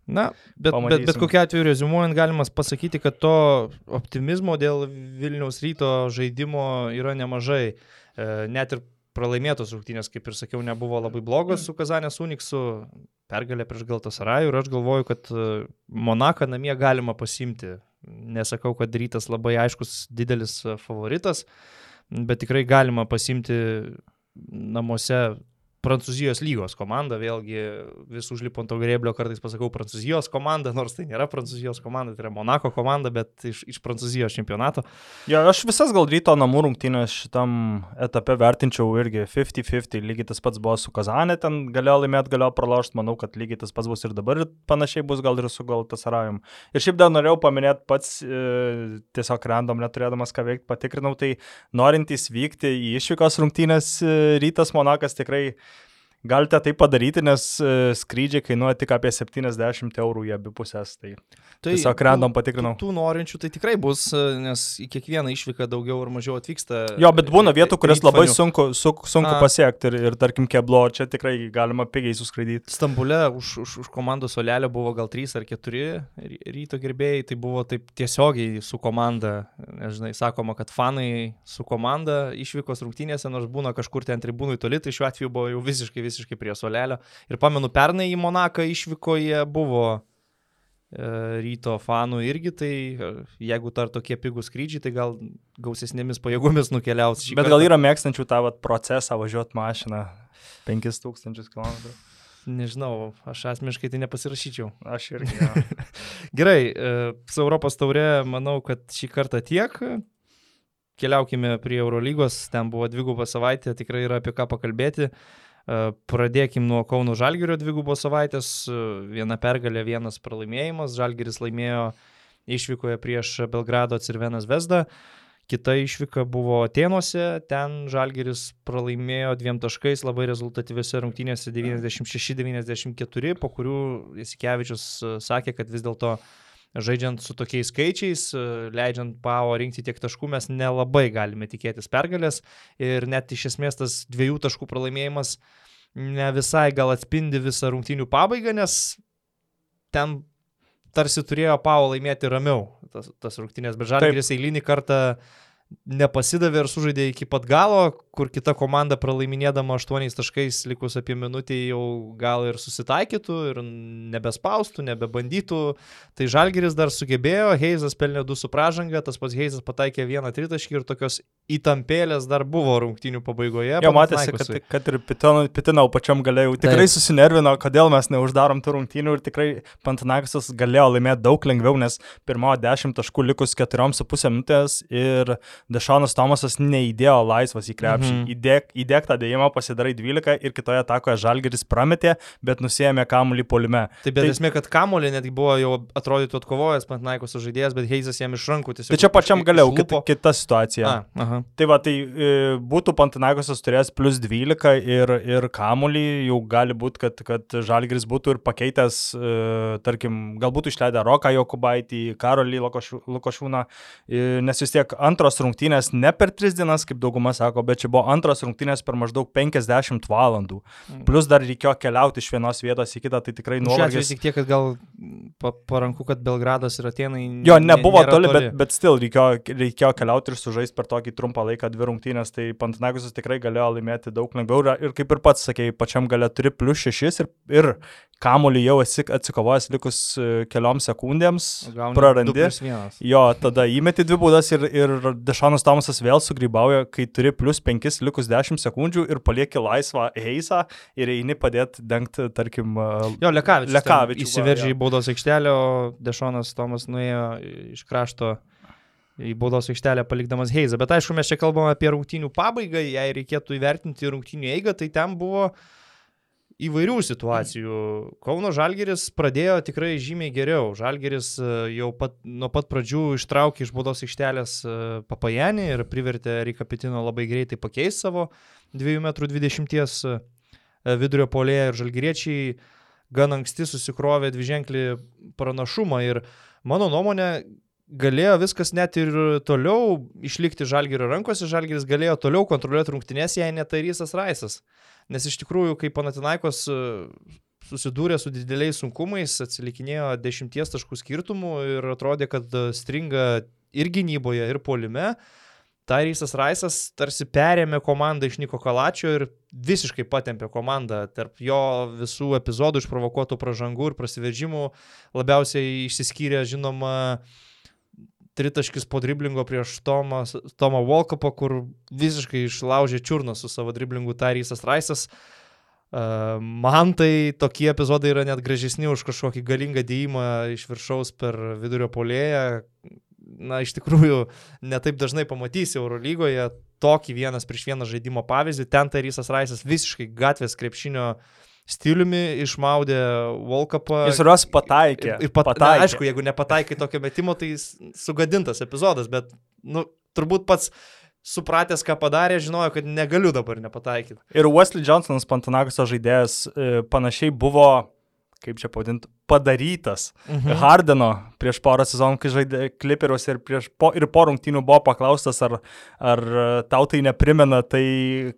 Na, bet, bet, Pamatysim. bet kokiu atveju rezumuojant, galima pasakyti, kad to optimizmo dėl Vilniaus ryto žaidimo yra nemažai. E, net ir pralaimėtos rungtynės, kaip ir sakiau, nebuvo labai blogos su Kazanės Uniksu, pergalė prieš Galtasarajų ir aš galvoju, kad e, Monaką namie galima pasimti. Nesakau, kad rytas labai aiškus didelis e, favoritas, bet tikrai galima pasimti namuose Prancūzijos lygos komanda, vėlgi vis užlipo ant to grėblio, kartais pasakau Prancūzijos komanda, nors tai nėra Prancūzijos komanda, tai yra Monako komanda, bet iš, iš Prancūzijos čempionato. Jo, aš visas gal ryto namų rungtynės šitam etape vertinčiau irgi 50-50, lygiai tas pats buvo su Kazanė, ten galėjo laimėti, galėjo pralošti, manau, kad lygiai tas pats bus ir dabar ir panašiai bus gal ir su Galtasarajum. Ir šiaip dar norėjau paminėti pats, e, tiesiog random neturėdamas ką veikti, patikrinau, tai norintys vykti į išvykos rungtynės e, rytas Monakas tikrai galite tai padaryti, nes e, skrydžiai kainuoja tik apie 70 eurų į abi pusės. Tai, tai tiesiog random patikrinau. Tų, tų norinčių tai tikrai bus, e, nes į kiekvieną išvyką daugiau ar mažiau atvyksta. Jo, bet būna vietų, kurias labai sunku, su, sunku A. pasiekti ir, ir tarkim keblo, čia tikrai galima pigiai suskraidyti. Stambule už, už, už komandos solelio buvo gal 3 ar 4 ryto gerbėjai, tai buvo taip tiesiogiai su komanda. Nežinai, sakoma, kad fanai su komanda išvykos rungtynėse, nors būna kažkur ten tribūnui toli, tai šiuo atveju buvo jau visiškai visiškai prie solelio. Ir pamenu, pernai į Monaką išvykoje buvo e, ryto fanų irgi, tai e, jeigu dar tokie pigūs skrydžiai, tai gal gausesnėmis pajėgomis nukeliaus. Bet kartą. gal yra mėgstančių tą vat, procesą važiuoti mašiną 5000 km. Nežinau, aš asmeniškai tai nepasirašyčiau. Aš irgi. <laughs> Ja. Gerai, e, su Europos taurė manau, kad šį kartą tiek. Keliaukime prie Eurolygos, ten buvo dvigubą savaitę, tikrai yra apie ką pakalbėti. Pradėkim nuo Kauno Žalgirio dvigubos savaitės. Viena pergalė, vienas pralaimėjimas. Žalgiris laimėjo išvykoje prieš Belgrado Cirvenas Vesdą. Kita išvyka buvo Atenuose, ten Žalgeris pralaimėjo dviem taškais labai rezultatyviose rungtynėse 96-94, po kurių Jasikevičius sakė, kad vis dėlto uh, žaidžiant su tokiais skaičiais, e, leidžiant PAO rinkti tiek taškų, mes nelabai galime tikėtis pergalės. Ir net iš esmės tas dviejų taškų pralaimėjimas ne visai gal atspindi visą rungtynių pabaigą, nes ten tarsi turėjo PAO laimėti ramiau tas, tas rungtynės, bet Žalgiris eilinį kartą nepasidavė ir sužaidė iki pat galo, kur kita komanda pralaiminėdama 8 taškais likus apie minutę jau gal ir susitaikytų ir nebespaustų, nebebandytų. Tai Žalgeris dar sugebėjo, Heizas pelnė 2 su pražanga, tas pats Heizas pataikė vieną tritaškį ir tokios įtampėlės dar buvo rungtynių pabaigoje. Jo, matėsi, kad, kad ir Pitinau pačiam galėjau. Tikrai Taip. susinervino, kodėl mes neuždarom tų rungtynių ir tikrai Pantanakisas galėjo laimėti daug lengviau, nes pirmojo 10 taškų likus 4,5 minutės ir Dešonas Tomasas neįdėjo laisvas į krepšį. -hmm. Įdėk, įdėk tą dėjimą, pasidarai 12 ir kitoje atakoje Žalgeris prametė, bet nusėmė kamuolį polime. Taip, bet tai, esmė, kad kamuolį netgi buvo jau atrodytų atkovojęs Pantnaikos žaidėjas, bet Heizas jam iš rankų tiesiog. Tai čia pačiam galiau, kita, kita situacija. A, aha. Tai va, tai e, būtų Pantnaikosas turėjęs plus 12 ir, ir kamuolį, jau gali būti, kad, kad Žalgeris būtų ir pakeitęs, e, tarkim, galbūt išleidę Roką Jokubaitį, Karolį Lukošūną, e, nes vis tiek antros rungtynės ne per 3 dienas, kaip dauguma sako, bet čia buvo antros rungtynės per maždaug 50 valandų. Mm. Plus dar reikėjo keliauti iš vienos vietos į kitą, tai tikrai nuovargis. Tik tiek, kad gal paranku, kad Belgradas ir Atenai. Jo, nebuvo toli, toli, bet, bet still reikėjo, reikėjo keliauti ir sužaisti per tokį trumpą laiką dvi rungtynės, tai Pantanagusas tikrai galėjo laimėti daug lengviau ir kaip ir pats sakėjai, pačiam gale turi plus 6 ir, ir kamuolį jau esi atsikovojęs likus e, keliom sekundėms, Gauni prarandi. Jo, tada įmeti dvi būdas ir, ir Dešanas Tomasas vėl sugrybauja, kai turi plus 5 likus 10 sekundžių ir palieki laisvą eisą ir eini padėti dengti, tarkim, e, jo, Lekavičius. Lekavičius įsiveržė į baudos aikštelę, o Dešanas Tomas nuėjo iš krašto į baudos aikštelę palikdamas Heizą. Bet aišku, mes čia kalbame apie rungtynių pabaigą, jei reikėtų įvertinti rungtynių eigą, tai ten buvo uh, įvairių situacijų. Kauno Žalgeris pradėjo tikrai žymiai geriau. Žalgeris e, jau pat, nuo pat pradžių ištraukė iš baudos aikštelės e, papajanį ir privertė Rikapitino labai greitai pakeisti savo 2,20 m e, vidurio polėje ir žalgeriečiai gan anksti susikrovė dviženklį pranašumą ir mano nuomonė galėjo viskas net ir toliau išlikti žalgerio rankose, žalgeris galėjo toliau kontroliuoti rungtynės, jei netarysas Raisas. Nes iš tikrųjų, kai Panatinaikos e, susidūrė su dideliais sunkumais, atsilikinėjo dešimties taškų skirtumų ir atrodė, kad stringa ir gynyboje, ir polime. Tairysas Raisas tarsi perėmė komandą iš Niko Kalačio ir visiškai patempė komandą. Tarp jo visų epizodų išprovokuotų pražangų ir prasiveržimų labiausiai išsiskyrė, žinoma, uh, tritaškis po driblingo prieš Tomą, Tomą Volkopą, kur visiškai išlaužė čiurną su savo driblingu Tarysas Raisas. Man tai tokie epizodai yra net gražesni už kažkokį galingą dėjimą iš viršaus per vidurio polėją. Na, iš tikrųjų, netaip dažnai pamatysi Eurolygoje tokį vienas prieš vieną žaidimo pavyzdį. Ten Tarysas Raisas visiškai gatvės krepšinio stiliumi išmaudė Volkapą. Jis ras pataikė. Ir, ir pat, pataikė. Na, aišku, jeigu nepataikai tokio metimo, tai sugadintas epizodas, bet, nu, turbūt pats supratęs, ką padarė, žinojo, kad negaliu dabar nepataikyti. Ir Wesley Johnsonas, Pantanagoso žaidėjas, e, panašiai buvo, kaip čia pavadinti, padarytas mhm. Hardeno prieš porą sezonų, kai žaidė Clipperius ir, prieš, po, ir po rungtynių buvo paklaustas, ar, ar tau tai neprimena tai,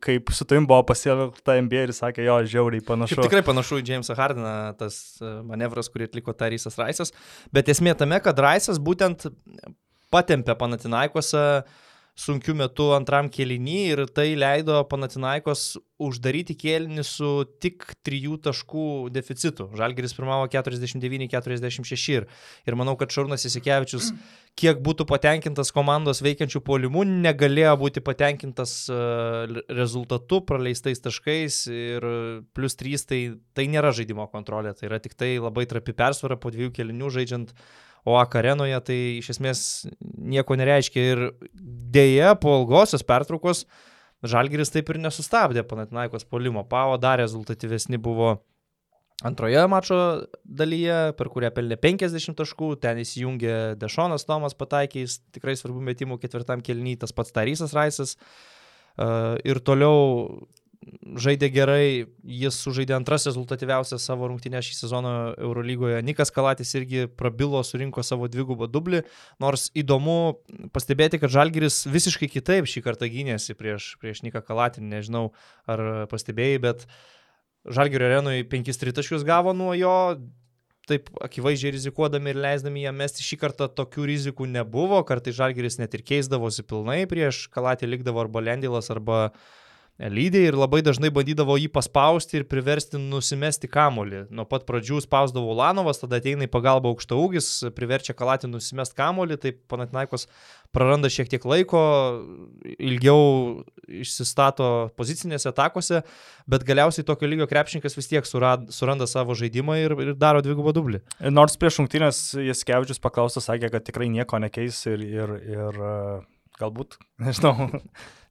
kaip su tavim buvo pasielgta NBA ir sakė, jo, žiauriai panašu. Šiaip tikrai panašu į Jamesą Hardeną, tas e, manevras, kurį atliko Tarysas Raisas, bet esmė tame, kad Raisas būtent patempė Panatinaikosą uh, sunkiu metu antram kėlinį ir tai leido Panatinaikos uždaryti kėlinį su tik trijų taškų deficitu. Žalgeris pirmavo 49-46 ir, ir manau, kad Šarūnas Isikevičius, kiek būtų patenkintas komandos veikiančių polimų, negalėjo būti patenkintas e, rezultatu, praleistais taškais ir plus 3 tai, tai nėra žaidimo kontrolė, tai yra tik tai labai trapi persvara po dviejų kėlinių žaidžiant o akarenoje tai iš esmės nieko nereiškia. Ir dėja, po ilgosios pertraukos Žalgiris taip ir nesustabdė Panatinaikos polimo. Pavo dar rezultatyvesni buvo antroje mačo dalyje, per kurią pelnė 50 taškų, ten įsijungė Dešonas Tomas pataikys, tikrai svarbių metimų ketvirtam kelnyj, tas pats Tarysas Raisas. Ir toliau žaidė gerai, jis sužaidė antras rezultatyviausias savo rungtynę šį sezoną Eurolygoje. Nikas Kalatis irgi prabilo, surinko savo dvigubą dublį, nors įdomu pastebėti, kad Žalgiris visiškai kitaip šį kartą gynėsi prieš, prieš Niką Kalatį, nežinau ar pastebėjai, bet Žalgirio arenui 5 tritaškius gavo nuo jo, taip akivaizdžiai rizikuodami ir leisdami jam mesti šį kartą tokių rizikų nebuvo, kartai Žalgiris net ir keisdavosi pilnai, prieš Kalatį likdavo arba Lendilas, arba uh, lydė ir labai dažnai bandydavo jį paspausti ir priversti nusimesti kamolį. Nuo pat pradžių spausdavo Ulanovas, tada ateina į pagalbą aukšta ūgis, priverčia Kalatį nusimesti kamolį, tai Panatinaikos praranda šiek tiek laiko, ilgiau išsistato pozicinėse atakose, bet galiausiai tokio lygio krepšininkas vis tiek surad, suranda savo žaidimą ir, ir daro dvigubą dublį. Nors prieš šimtinės Jaskevičius paklaustas sakė, kad tikrai nieko nekeis ir, ir, ir galbūt, <laughs> nežinau,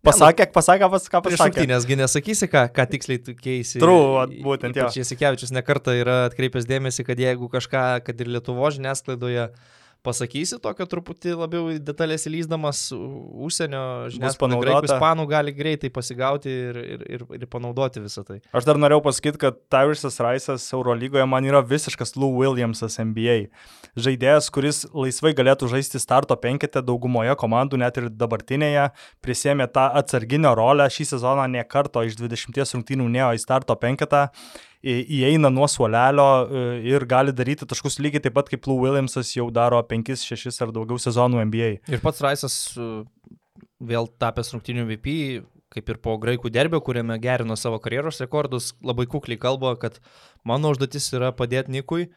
pasakė, pasakė, pas, ką pasakė. Nesgi nesakysi, ką, ką tiksliai tu keisi. True, būtent jau. Česikevičius nekarta yra atkreipęs dėmesį, kad jeigu kažką, kad ir Lietuvo žiniasklaidoje uh, pasakysi tokio truputį labiau detalės įlyzdamas užsienio žiniasklaidai, graikų, ispanų gali greitai pasigauti ir, ir, ir, ir panaudoti visą tai. Aš dar norėjau pasakyti, kad Tyrisas Raisas Eurolygoje man yra visiškas Lou Williamsas NBA. Žaidėjas, kuris laisvai galėtų žaisti starto penketę daugumoje komandų, net ir dabartinėje, prisėmė tą atsarginio rolę šį sezoną nie karto iš 20 rungtynių nėjo į starto penketą įeina nuo suolelio e, ir gali daryti taškus lygiai taip pat kaip Lou Williamsas jau daro 5, 6 ar daugiau sezonų NBA. Ir pats Raisas e, vėl tapęs rungtinių VP, kaip ir po graikų derbio, kuriame gerino savo karjeros rekordus, labai kukliai kalba, kad mano užduotis yra padėti Nikui.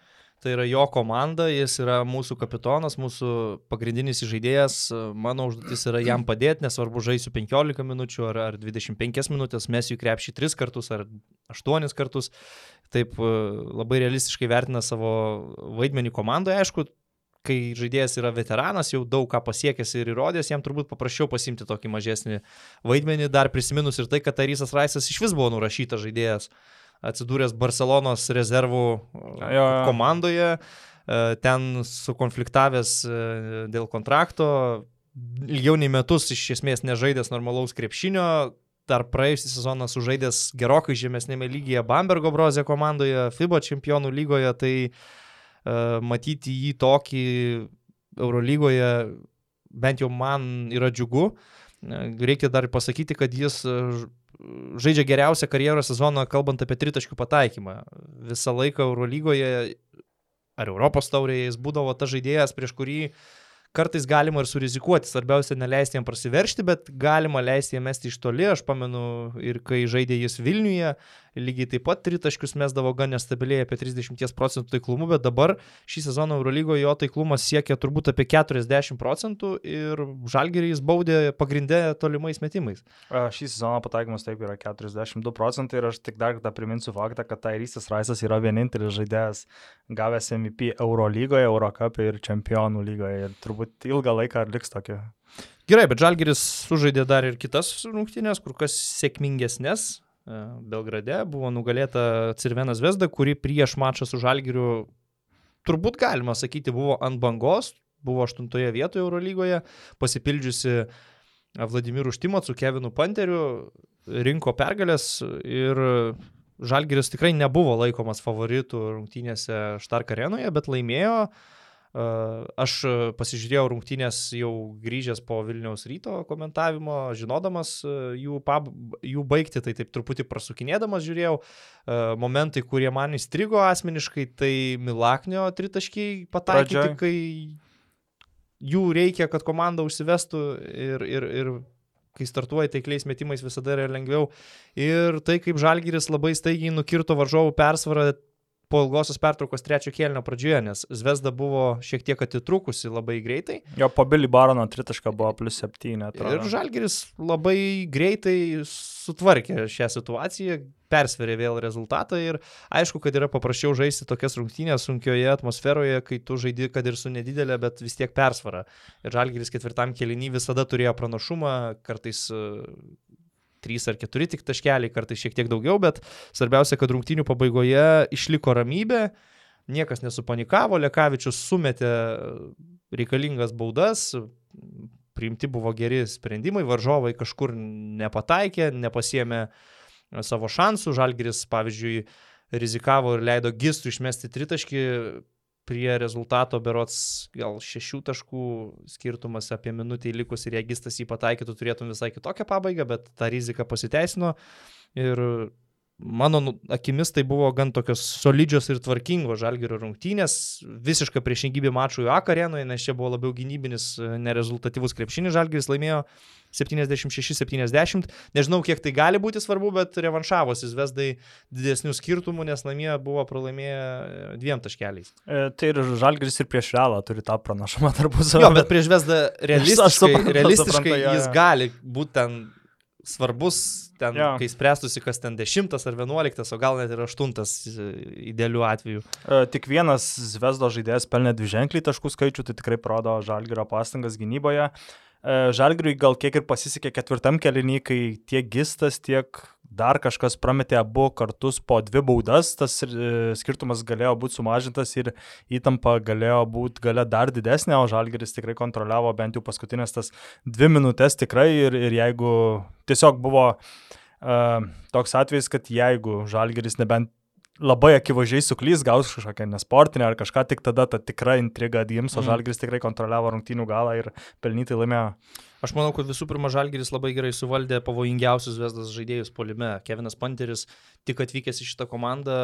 Uh, Tai yra jo komanda, jis yra mūsų kapitonas, mūsų pagrindinis žaidėjas. Mano užduotis yra jam padėti, nesvarbu, žaisiu 15 minučių ar, ar 25 minutės, mes jų krepšį 3 kartus ar 8 kartus. Taip e, labai realistiškai vertina savo vaidmenį komandoje. Aišku, kai žaidėjas yra veteranas, jau daug ką pasiekęs ir įrodęs, jam turbūt paprasčiau pasimti tokį mažesnį vaidmenį, dar prisiminus ir tai, kad Tarysas Raisas iš vis buvo nurašytas žaidėjas atsidūręs Barcelonos rezervų jo, jo. komandoje, e, ten sukonfliktavęs e, dėl kontrakto, ilgiau nei metus iš esmės nežaidęs normalaus krepšinio, dar praėjusią sezoną sužaidęs gerokai žemesnėme lygyje Bambergo brozė komandoje, FIBA čempionų lygoje, tai uh, matyti jį tokį Eurolygoje bent jau man yra džiugu. Reikia dar pasakyti, kad jis žaidžia geriausią karjeros sezoną, kalbant apie tritaškių pataikymą. Visą laiką Eurolygoje ar Europos taurėje jis būdavo tas žaidėjas, prieš kurį kartais galima ir surizikuoti, svarbiausia neleisti jam prasiveršti, bet galima leisti jam mesti iš toli, aš pamenu ir kai žaidė jis Vilniuje, lygiai taip pat tritaškius mesdavo gan nestabiliai apie 30 procentų taiklumu, bet dabar šį sezoną Eurolygoje jo taiklumas siekia turbūt apie 40 procentų ir Žalgerį jis baudė pagrindę tolimais metimais. Šį sezoną pataikymas taip yra 42 procentai ir aš tik dar kartą priminsiu faktą, kad Tairysas Raisas yra vienintelis žaidėjas gavęs MVP Eurolygoje, Eurocapė ir Čempionų lygoje ir turbūt ilgą laiką liks tokia Gerai, bet Žalgeris sužaidė dar ir kitas rungtynės, kur kas sėkmingesnės. E, Belgrade buvo nugalėta Cirvenas Vesda, kuri prieš mačą su Žalgiriu turbūt galima sakyti buvo ant bangos, buvo aštuntoje vietoje Eurolygoje, pasipildžiusi Vladimirų Štimat su Kevinu Panteriu, rinko pergalės ir Žalgiris tikrai nebuvo laikomas favoritų rungtynėse Štark arenoje, bet laimėjo. uh, Aš pasižiūrėjau rungtynės jau grįžęs po Vilniaus ryto komentavimo, žinodamas jų, pab, jų baigti, tai taip truputį prasukinėdamas žiūrėjau. Momentai, kurie man įstrigo asmeniškai, tai Milaknio tritaškiai pataikyti, kai jų reikia, kad komanda užsivestų ir, ir, ir kai startuoja taikliais metimais visada yra lengviau. Ir tai, kaip Žalgiris labai staigiai nukirto varžovų persvarą po ilgosios pertraukos trečio kėlinio pradžioje, nes Zvezda buvo šiek tiek atitrukusi labai greitai. Jo po Billy Barono tritašką buvo plus 7. Atrodo. Ir Žalgeris labai greitai sutvarkė šią situaciją, persverė vėl rezultatą ir aišku, kad yra paprasčiau žaisti tokias rungtynės sunkioje atmosferoje, kai tu žaidi, kad ir su nedidelė, bet vis tiek persvara. Ir Žalgeris ketvirtam kelinį visada turėjo pranašumą, kartais trys ar keturi tik taškeliai, kartais šiek tiek daugiau, bet svarbiausia, kad rungtynių pabaigoje išliko ramybė, niekas nesupanikavo, Lekavičius sumetė reikalingas baudas, priimti buvo geri sprendimai, varžovai kažkur nepataikė, nepasiemė savo šansų, Žalgiris, pavyzdžiui, rizikavo ir leido Gistų išmesti tritaškį, prie rezultato berots gal šešių taškų skirtumas apie minutį likus ir jeigu jis jį pataikytų, turėtum visai kitokią pabaigą, bet ta rizika pasiteisino. Ir mano nu, akimis tai buvo gan tokios solidžios ir tvarkingos žalgerio rungtynės, visiška priešingybė mačui A arenoje, nes čia buvo labiau gynybinis, nerezultatyvus krepšinis žalgeris laimėjo 76-70. Nežinau, kiek tai gali būti svarbu, bet revanšavosi Zvezdai didesnių skirtumų, nes namie buvo pralaimėję dviem taškeliais. E, tai ir Žalgris ir prieš Realą turi tą pranašumą tarpusavį. Jo, bet prieš Zvezdą <laughs> realistiškai, suprantu, realistiškai suprantu, ja. jis gali būti ten svarbus, ten, ja. kai spręstusi, kas ten dešimtas ar vienuoliktas, o gal net ir aštuntas idealiu atveju. E, tik vienas Zvezdo žaidėjas pelnė dvi ženklį taškų skaičių, tai tikrai parodo Žalgirio pastangas gynyboje. E, Žalgiriui gal kiek ir pasisekė ketvirtam kelinį, kai tiek Gistas, tiek dar kažkas prametė abu kartus po dvi baudas, tas e, skirtumas galėjo būti sumažintas ir įtampa galėjo būti gale dar didesnė, o Žalgiris tikrai kontroliavo bent jau paskutinės tas dvi minutės tikrai ir, ir jeigu tiesiog buvo uh, toks atvejis, kad jeigu Žalgiris nebent labai akivaizdžiai suklys, gaus kažkokią nesportinę ar kažką, tik tada ta tikra intriga atgims, o mm. Žalgiris tikrai kontroliavo rungtynių galą ir pelnytai laimėjo. Aš manau, kad visų pirma Žalgiris labai gerai suvaldė pavojingiausius Vesdas žaidėjus polime. Kevinas Panteris tik atvykęs į šitą komandą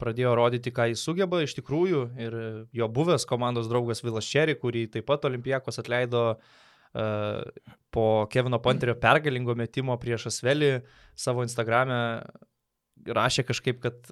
pradėjo rodyti, ką jis sugeba iš tikrųjų ir jo buvęs komandos draugas Vilas Čeri, kurį taip pat Olimpijakos atleido uh, po Kevino Panterio pergalingo metimo prieš Asvelį savo Instagram'e rašė kažkaip, kad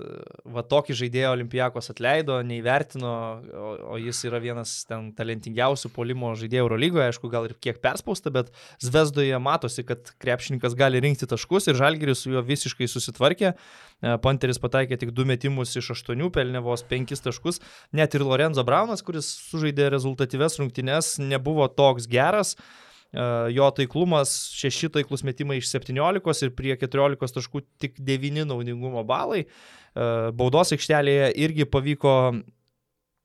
va tokį žaidėją Olimpijakos atleido, neįvertino, o, o jis yra vienas ten talentingiausių polimo žaidėjų Eurolygoje, aišku, gal ir kiek perspausta, bet Zvezdoje matosi, kad krepšininkas gali rinkti taškus ir Žalgiris su juo visiškai susitvarkė. E, Panteris pataikė tik du metimus iš aštuonių, pelnė vos penkis taškus. Net ir Lorenzo Braunas, kuris sužaidė rezultatyves rungtynes, nebuvo toks geras. E, jo taiklumas 6 taiklus metimai iš 17 ir prie 14 taškų tik 9 naudingumo balai. E, baudos aikštelėje irgi pavyko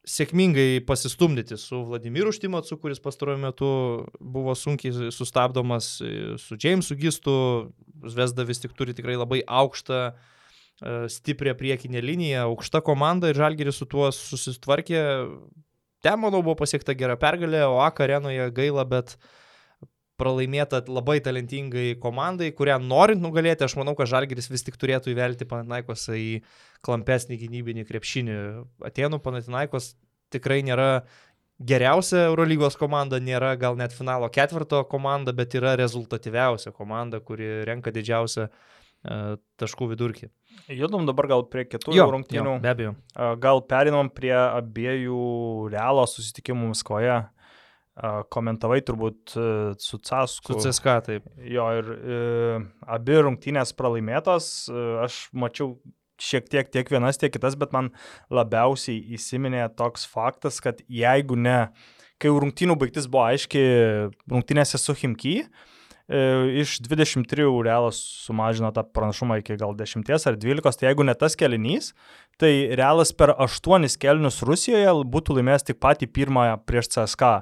sėkmingai pasistumdyti su Vladimiru Štimacu, kuris pastaruoju metu buvo sunkiai sustabdomas su Jamesu Gistu. Zvezda vis tik turi tikrai labai aukštą, e, stiprią priekinę liniją, aukšta komanda ir Žalgeris su tuo susitvarkė. Ten, manau, buvo pasiekta gera pergalė, o AK arenoje gaila, bet uh, pralaimėta labai talentingai komandai, kurią norint nugalėti, aš manau, kad Žalgeris vis tik turėtų įvelti Panatinaikosą į klampesnį gynybinį krepšinį. Atenų Panatinaikos tikrai nėra geriausia Eurolygos komanda, nėra gal net finalo ketvirto komanda, bet yra rezultatyviausia komanda, kuri renka didžiausią uh, taškų vidurkį. Judom dabar gal prie kitų Jo, rungtynių. jo, be abejo. Gal perinam prie abiejų realo susitikimų Maskvoje. A, Komentavai turbūt e, su Casku. Su CSK taip. Jo, ir e, abi rungtynės pralaimėtos. E, aš mačiau šiek tiek tiek vienas, tiek kitas, bet man labiausiai įsiminė toks faktas, kad jeigu ne, kai rungtynių baigtis buvo aiški rungtynėse su Himky, e, iš 23 realas sumažino tą pranašumą iki gal 10 ar 12, tai jeigu ne tas kelinys, tai realas per 8 kelinius Rusijoje būtų laimėjęs tik patį pirmąją prieš CSK.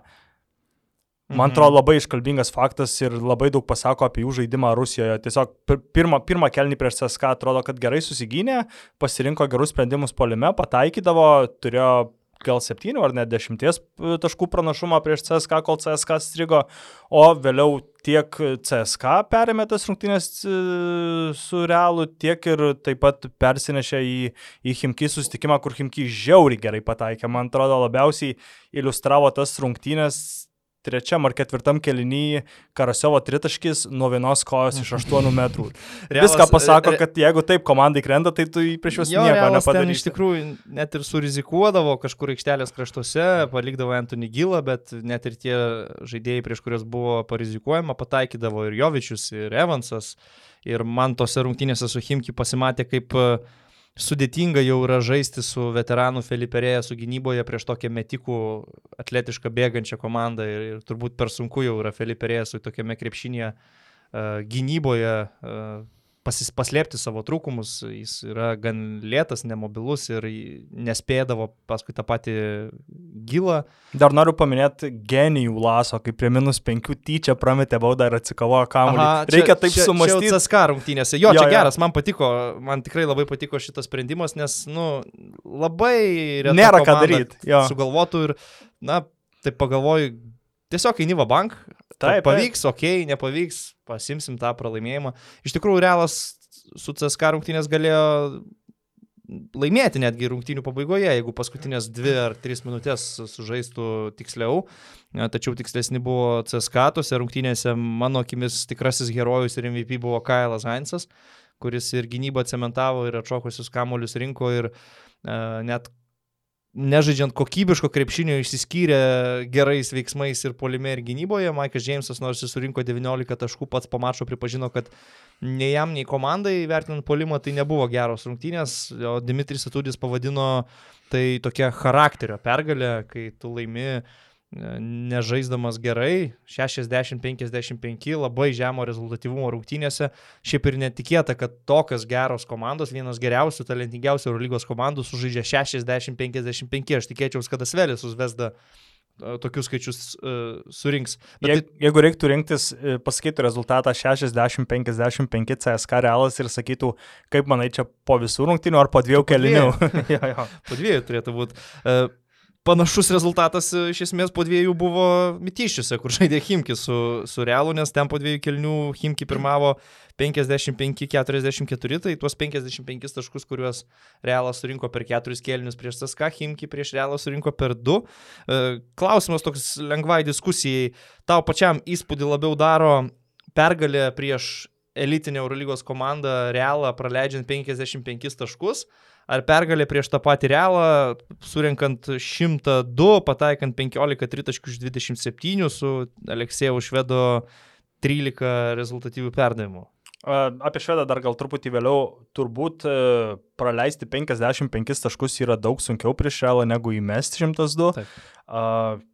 Man Mhm. atrodo labai iškalbingas faktas ir labai daug pasako apie jų žaidimą Rusijoje. Tiesiog pir- pirmą, pirmą kelnį prieš CSK atrodo, kad gerai susigynė, pasirinko gerus sprendimus polime, pataikydavo, turėjo gal 7 ar net 10 taškų pranašumą prieš CSK, kol CSK strigo, o vėliau tiek CSK perėmė tas rungtynės e, su Realu, tiek ir taip pat persinešė į, į Himki susitikimą, kur Himki žiauriai gerai pataikė. Man atrodo, labiausiai iliustravo tas rungtynės trečiam ar ketvirtam kelinyje Karasiovo tritaškis nuo vienos kojos iš 8 <laughs> metrų. Realas- Viską pasako, kad jeigu taip komandai krenta, tai tu prieš juos nieko nepadarysi. iš tikrųjų net ir surizikuodavo kažkur aikštelės kraštuose, palikdavo Anthony Gilą, bet net ir tie žaidėjai, prieš kuriuos buvo parizikuojama, pataikydavo ir Jovičius, ir Evansas. Ir man tose rungtynėse su Himki pasimatė, kaip e, sudėtinga jau yra žaisti su veteranu Feliperėje, su gynyboje prieš tokią metikų atletišką bėgančią komandą. Ir, ir turbūt per sunku jau yra Feliperėje su tokiame krepšinėje uh, gynyboje. Pasis, paslėpti savo trūkumus, jis yra gan lėtas, nemobilus ir nespėdavo paskui tą patį gilą. Dar noriu paminėti genijų laso, kai prie minus 5 tyčia prametė baudą ir atsikavojo kamuolį. Reikia taip sumastyti. Čia CSK rungtynėse. Jo, Jo, čia jo. geras, man patiko, man tikrai labai patiko šitas sprendimas, nes, nu, labai reta Nėra ką komanda daryt, jo. Sugalvotų ir, na, taip pagalvoju, tiesiog eini va bank. Taip, pavyks, okei, okay, nepavyks, pasimsim tą pralaimėjimą. Iš tikrųjų, Realas su CSK rungtynės galėjo laimėti netgi rungtynių pabaigoje, jeigu paskutinės dvi ar tris minutės sužaistų tiksliau. E, Tačiau tikslesni buvo CSK, tose rungtynėse mano akimis tikrasis herojus ir MVP buvo Kailas Heinzas, kuris ir gynybą cementavo, ir atšokusius kamolius rinko, ir uh, net nežaidžiant kokybiško krepšinio išsiskyrė gerais veiksmais ir polime ir gynyboje. Maikas Džeimsas, nors jis surinko 19 taškų, pats po mačo pripažino, kad nei jam, nei komandai, vertinant polimą, tai nebuvo geros rungtynės, o Dimitris Atudis pavadino tai tokia charakterio pergalė, kai tu laimi nežaisdamas gerai, 60-55, labai žemo rezultatyvumo rungtynėse. Šiaip ir netikėta, kad tokios geros komandos, vienas geriausių, talentingiausių Eurolygos komandų sužaidžia 60-55. Aš tikėčiausi, kad Asvelis užvesda e, tokius skaičius uh, surinks. Je, tai, jeigu reiktų rinktis, e, pasakytų rezultatą 60-55 CSK realas ir sakytų, kaip manai čia po visų rungtynių ar po dviejų Po kelinių. dviejų. <laughs> jo, jo. po dviejų turėtų būti. Uh, Panašus rezultatas e, iš esmės po dviejų buvo Mytyščiuose, kur žaidė Himki su, su Realu, nes ten po dviejų kelnių Himki pirmavo 55-44, tai tuos 55 taškus, kuriuos Realas surinko per 4 kelnius prieš Saska, Himki prieš Realą surinko per 2. Klausimas toks lengvai diskusijai, tau pačiam įspūdį labiau daro pergalė prieš elitinę Eurolygos komandą Realą praleidžiant 55 taškus, ar pergalė prieš tą patį realą, surinkant 102, pataikant 15 tritaškių iš 27 su Aleksėju Švedo 13 rezultatyvių perdavimų. Apie švedą dar gal truputį vėliau, turbūt e, praleisti 55 taškus yra daug sunkiau prieš realą negu įmesti 102. Taip.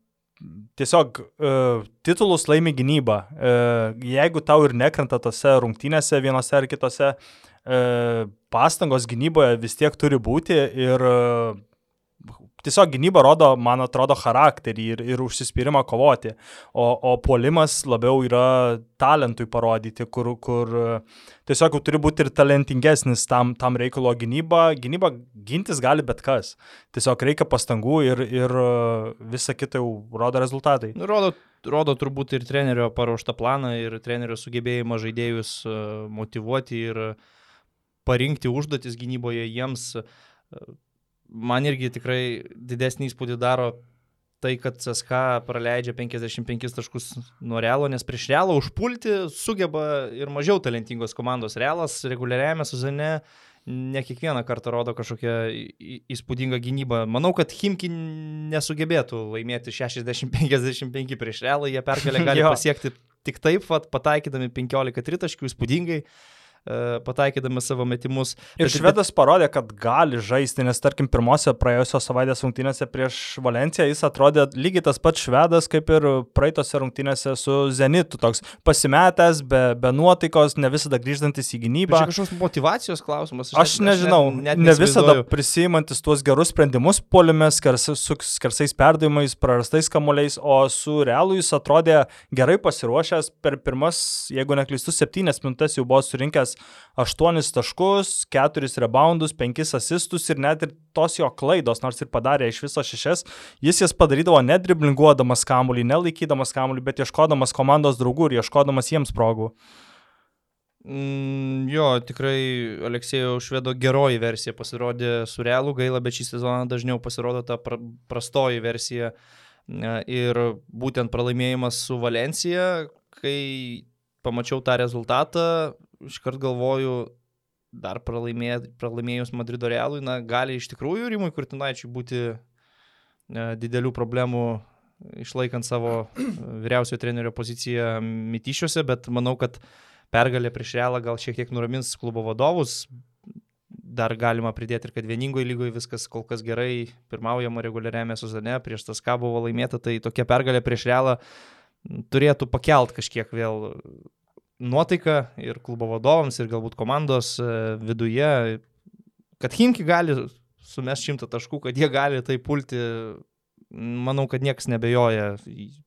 Tiesiog uh, titulus laimi gynyba. Uh, jeigu tau ir nekrenta tose rungtynėse vienose ar kitose, pastangos gynyboje vis tiek turi būti ir uh, tiesiog gynyba rodo, man atrodo, charakterį ir, ir užsispyrimą kovoti, o, o puolimas labiau yra talentui parodyti, kur, kur e, tiesiog turi būti ir talentingesnis tam, tam reikalo gynyba. Gynyba gintis gali bet kas. Tiesiog reikia pastangų ir, ir e, visa kita jau rodo rezultatai. Nu, Rodo, rodo turbūt ir trenerio paruoštą planą, ir trenerio sugebėjimą žaidėjus e, motivuoti ir parinkti užduotis gynyboje jiems. E, Man irgi tikrai didesnį įspūdį daro tai, kad CSK praleidžia 55 taškus nuo Realo, nes prieš Realą užpulti sugeba ir mažiau talentingos komandos. Realas reguliariajame sezone ne kiekvieną kartą rodo kažkokią įspūdingą gynybą. Manau, kad Himki nesugebėtų laimėti 60-55 prieš Realą, jie pergalę <laughs> gali pasiekti tik taip, vat, pataikydami 15 tritaškių įspūdingai. E, pataikydami savo metimus. Ir bet, švedas parodė, kad gali žaisti, nes tarkim pirmose praėjusios savaitės rungtynėse prieš Valenciją jis atrodė lygiai tas pats švedas, kaip ir praeitose rungtynėse su Zenitu, toks pasimetęs, be, be nuotaikos, ne visada grįžtantis į gynybą. Tai kažkoks motivacijos klausimas. Aš, aš nežinau, aš net, net ne visada prisimantis tuos gerus sprendimus polime, skars, su skersais perdavimais, prarastais kamuoliais, o su realu jis atrodė gerai pasiruošęs per pirmas, jeigu neklystu, septynias minutės jau buvo surinkęs 8 taškus, 4 reboundus, 5 asistus ir net ir tos jo klaidos, nors ir padarė iš viso 6, jis jas padarydavo ne driblinguodamas kamuolį, nelaikydamas kamuolį, bet ieškodamas komandos draugų ir ieškodamas jiems progų. Mm, jo, tikrai Aleksėjo Švedo geroji versija pasirodė su realu gaila, bet šį sezoną dažniau pasirodo ta pra, prastoji versija. Ir būtent pralaimėjimas su Valencija, kai pamačiau tą rezultatą, iškart galvoju, dar pralaimė, pralaimėjus Madrido realui, na, gali iš tikrųjų Rimui Kurtinaičiui būti e, didelių problemų išlaikant savo e, vyriausiojo trenerio poziciją mytyšiuose, bet manau, kad pergalė prieš realą gal šiek tiek nuramins klubo vadovus. Dar galima pridėti ir kad vieningoje lygoje viskas kol kas gerai, pirmaujama reguliariame sezone, prieš tas ką buvo laimėta, tai tokia pergalė prieš realą turėtų pakelt kažkiek vėl nuotaiką ir klubo vadovams, ir galbūt komandos e, viduje, kad Himki gali sumesti šimtą taškų, kad jie gali tai pulti, manau, kad niekas nebejoja.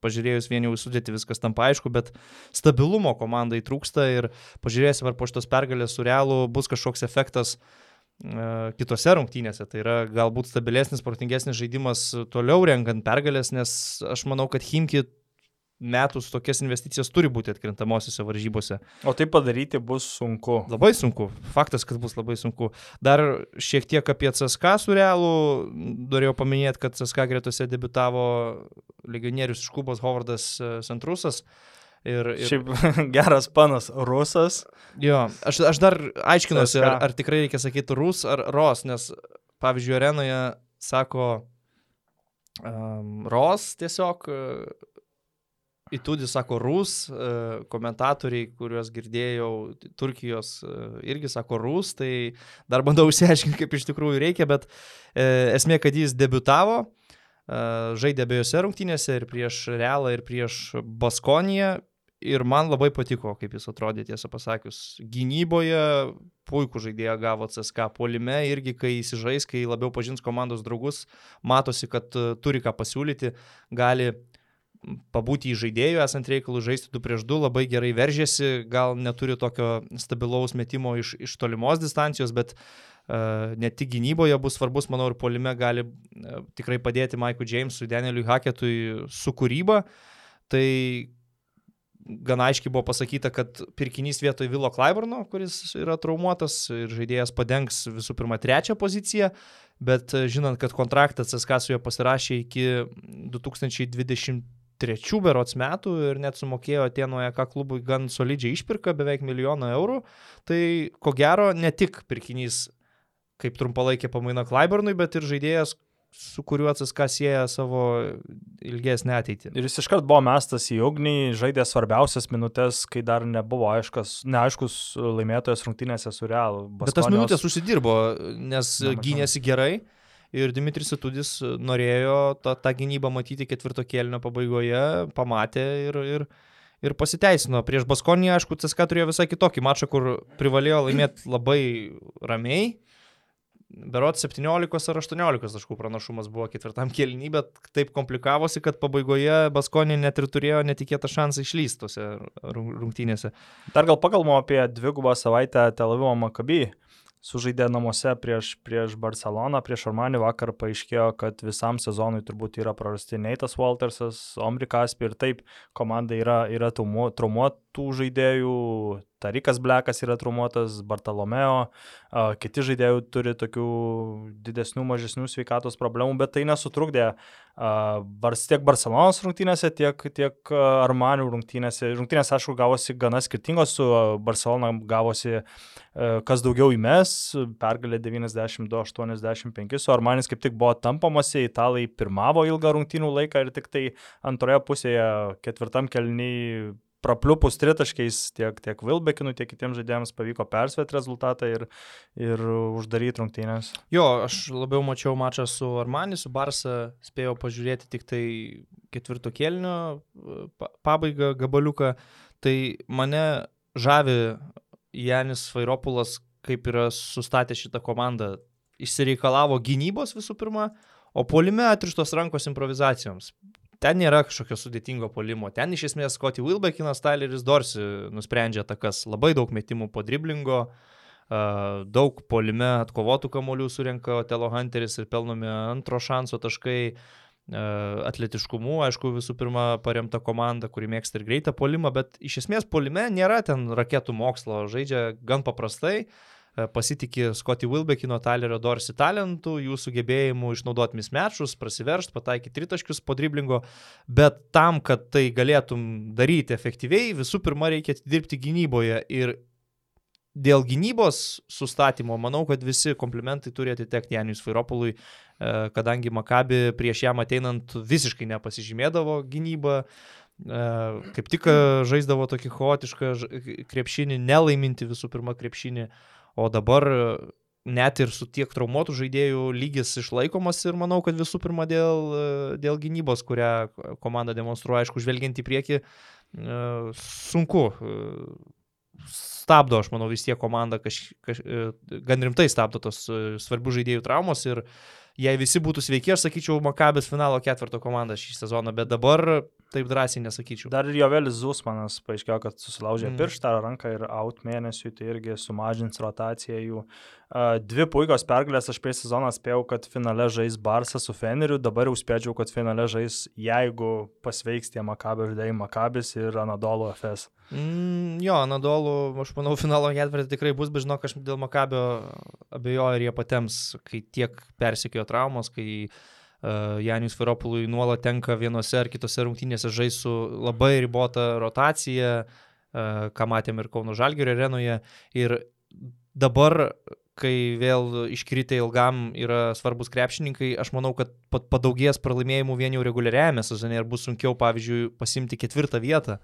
Pažiūrėjus vien jau sudėti viskas tam paaišku, bet stabilumo komandai trūksta ir pažiūrėsim, ar po šitos pergalės su realu bus kažkoks efektas e, kitose rungtynėse. Tai yra galbūt stabilesnis, protingesnis žaidimas toliau renkant pergalės, nes aš manau, kad Himki metus tokias investicijas turi būti atkrintamosiose varžybose. O tai padaryti bus sunku. Labai sunku. Faktas, kad bus labai sunku. Dar šiek tiek apie CSK su realu. Norėjau paminėti, kad CSK gretose debitavo legionierius iš Kubos Hovardas e, Centrusas. Ir, ir... Šiaip <laughs> geras panas, rusas. Jo, aš, aš dar aiškinuosi, ar, ar tikrai reikia sakyti rus ar ros, nes pavyzdžiui, arenoje sako um, ros tiesiog Įtūdis sako rus, e, komentatoriai, kuriuos girdėjau, Turkijos e, irgi sako rus, tai dar bandau <laughs> išsiaiškinti, kaip iš tikrųjų reikia, bet e, esmė, kad jis debutavo, žaidė abiejose rungtynėse ir prieš Realą, ir prieš Baskoniją. Ir man labai patiko, kaip jis atrodė, tiesą pasakius. Gynyboje puikų žaidėją gavo CSK polime, irgi kai įsižais, kai labiau pažins komandos draugus, matosi, kad turi ką pasiūlyti, gali pabūti į žaidėjų, esant reikalų žaisti 2 prieš 2, labai gerai veržėsi, gal neturi tokio stabilaus metimo iš, iš tolimos distancijos, bet uh, ne tik gynyboje bus svarbus, manau, ir polime gali uh, tikrai padėti Maikui Jamesui, Danieliui Haketui su kūryba. Tai gana aiškiai buvo pasakyta, kad pirkinys vietoj Vilo Klaiburno, kuris yra traumuotas ir žaidėjas padengs visų pirma trečią poziciją, bet žinant, kad kontraktą CSK su juo pasirašė iki 2020 trečių berots metų ir net sumokėjo Atienoje ką klubui gan solidžiai išpirka, beveik milijoną eurų. Tai ko gero ne tik pirkinys kaip trumpalaikė pamaina Klaibernui, bet ir žaidėjas, su kuriuo CSK sieja savo ilgesnę ateitį. Ir jis iškart buvo mestas į ugnį, žaidė svarbiausias minutės, kai dar nebuvo aiškas, neaiškus laimėtojas rungtynėse su Real. Baskonios... Bet tas minutės užsidirbo, nes gynėsi gerai ir Dimitris Atudis norėjo tą, tą gynybą matyti ketvirto kėlinio pabaigoje, pamatė ir, ir, ir pasiteisino. Prieš Baskonį, aišku, CSK turėjo visai kitokį mačą, kur privalėjo laimėti <clears throat> labai ramiai. Berot 17 ar 18 taškų pranašumas buvo ketvirtam kėlinį, bet taip komplikavosi, kad pabaigoje Baskonė net ir turėjo netikėtą šansą išlystose rungtynėse. Dar gal pakalbam apie dvigubą savaitę Tel Avivo Makabį sužaidė namuose prieš, prieš Barceloną, prieš Armanį vakar paaiškėjo, kad visam sezonui turbūt yra prarasti Neitas Waltersas, Omri Kaspi ir taip komanda yra, yra traumuotų žaidėjų, Tarikas Blekas yra traumuotas, Bartolomeo, kiti žaidėjai turi tokių didesnių, mažesnių sveikatos problemų, bet tai nesutrukdė Bars, tiek Barcelonos rungtynėse, tiek, tiek Armanių rungtynėse. Rungtynės, aišku, gavosi gana skirtingos, su Barcelona gavosi kas daugiau įmes, pergalė 92-85, su Armanis kaip tik buvo tampamasi, italai pirmavo ilgą rungtynių laiką ir tik tai antroje pusėje ketvirtam kelniui prapliupus tritaškiais tiek, tiek Vilbekinui, tiek kitiems žaidėjams pavyko persveti rezultatą ir, ir uždaryti rungtynės. Jo, aš labiau mačiau mačą su Armani, su Barsa, spėjau pažiūrėti tik tai ketvirto kelnio pabaigą, gabaliuką. Tai mane žavi Janis Vairopulas, kaip yra sustatę šitą komandą. Išsireikalavo gynybos visų pirma, o polime atrištos rankos improvizacijoms ten nėra kažkokio sudėtingo polimo. Ten iš esmės Scotty Wilbekinas, Tyleris Dorsi nusprendžia takas. Labai daug metimų po driblingo, daug polime atkovotų kamolių surinka Otelo Hunteris ir pelnomi antro šanso taškai. Atletiškumu, aišku, visų pirma, paremta komanda, kuri mėgsta ir greitą polimą, bet iš esmės polime nėra ten raketų mokslo, žaidžia gan paprastai. Uh, pasitikė Scotty Wilbekino, Tylerio Dorsi talentų, jų sugebėjimu išnaudoti mismečus, prasiveršti, pataikyti tritaškius po driblingo, bet tam, kad tai galėtum daryti efektyviai, visų pirma reikia dirbti gynyboje ir dėl gynybos sustatymo manau, kad visi komplimentai turi atitekti Janijus Vairopolui, e, kadangi Makabi prieš jam ateinant visiškai nepasižymėdavo gynybą, e, kaip tik žaisdavo tokį chaotišką krepšinį, nelaiminti visų pirma krepšinį. O dabar net ir su tiek traumuotų žaidėjų lygis išlaikomas ir manau, kad visų pirma dėl, dėl gynybos, kurią komanda demonstruoja, aišku, žvelgiant į priekį, sunku. Stabdo, aš manau, vis tiek komanda kaž, kaž, gan rimtai stabdo tos svarbių žaidėjų traumos ir jei visi būtų sveiki, aš sakyčiau, Makabės finalo ketvirto komanda šį sezoną, bet dabar taip drąsiai nesakyčiau. Dar ir Jovelis Zusmanas paaiškėjo, kad susilaužė mm. pirštą ranką ir out mėnesiui, tai irgi sumažins rotaciją jų. Dvi puikios pergalės, aš prieš sezoną spėjau, kad finale žais Barsas su Feneriu, dabar jau spėčiau, kad finale žais, jeigu pasveiks tie Makabio žaidėjai Makabis ir Anadolo FS. Mm, jo, Anadolo, aš manau, finalo ketvirtį tikrai bus, bet žinok, aš dėl Makabio abejoju, ar jie patems, kai tiek persikėjo traumos, kai Janis Feropului nuolat tenka vienose ar kitose rungtynėse žais su labai ribota rotacija, ką matėm ir Kauno Žalgirio arenoje. Ir dabar, kai vėl iškritę ilgam yra svarbus krepšininkai, aš manau, kad padaugės pralaimėjimų vien jau reguliariajame sezone ir bus sunkiau, pavyzdžiui, pasimti ketvirtą vietą.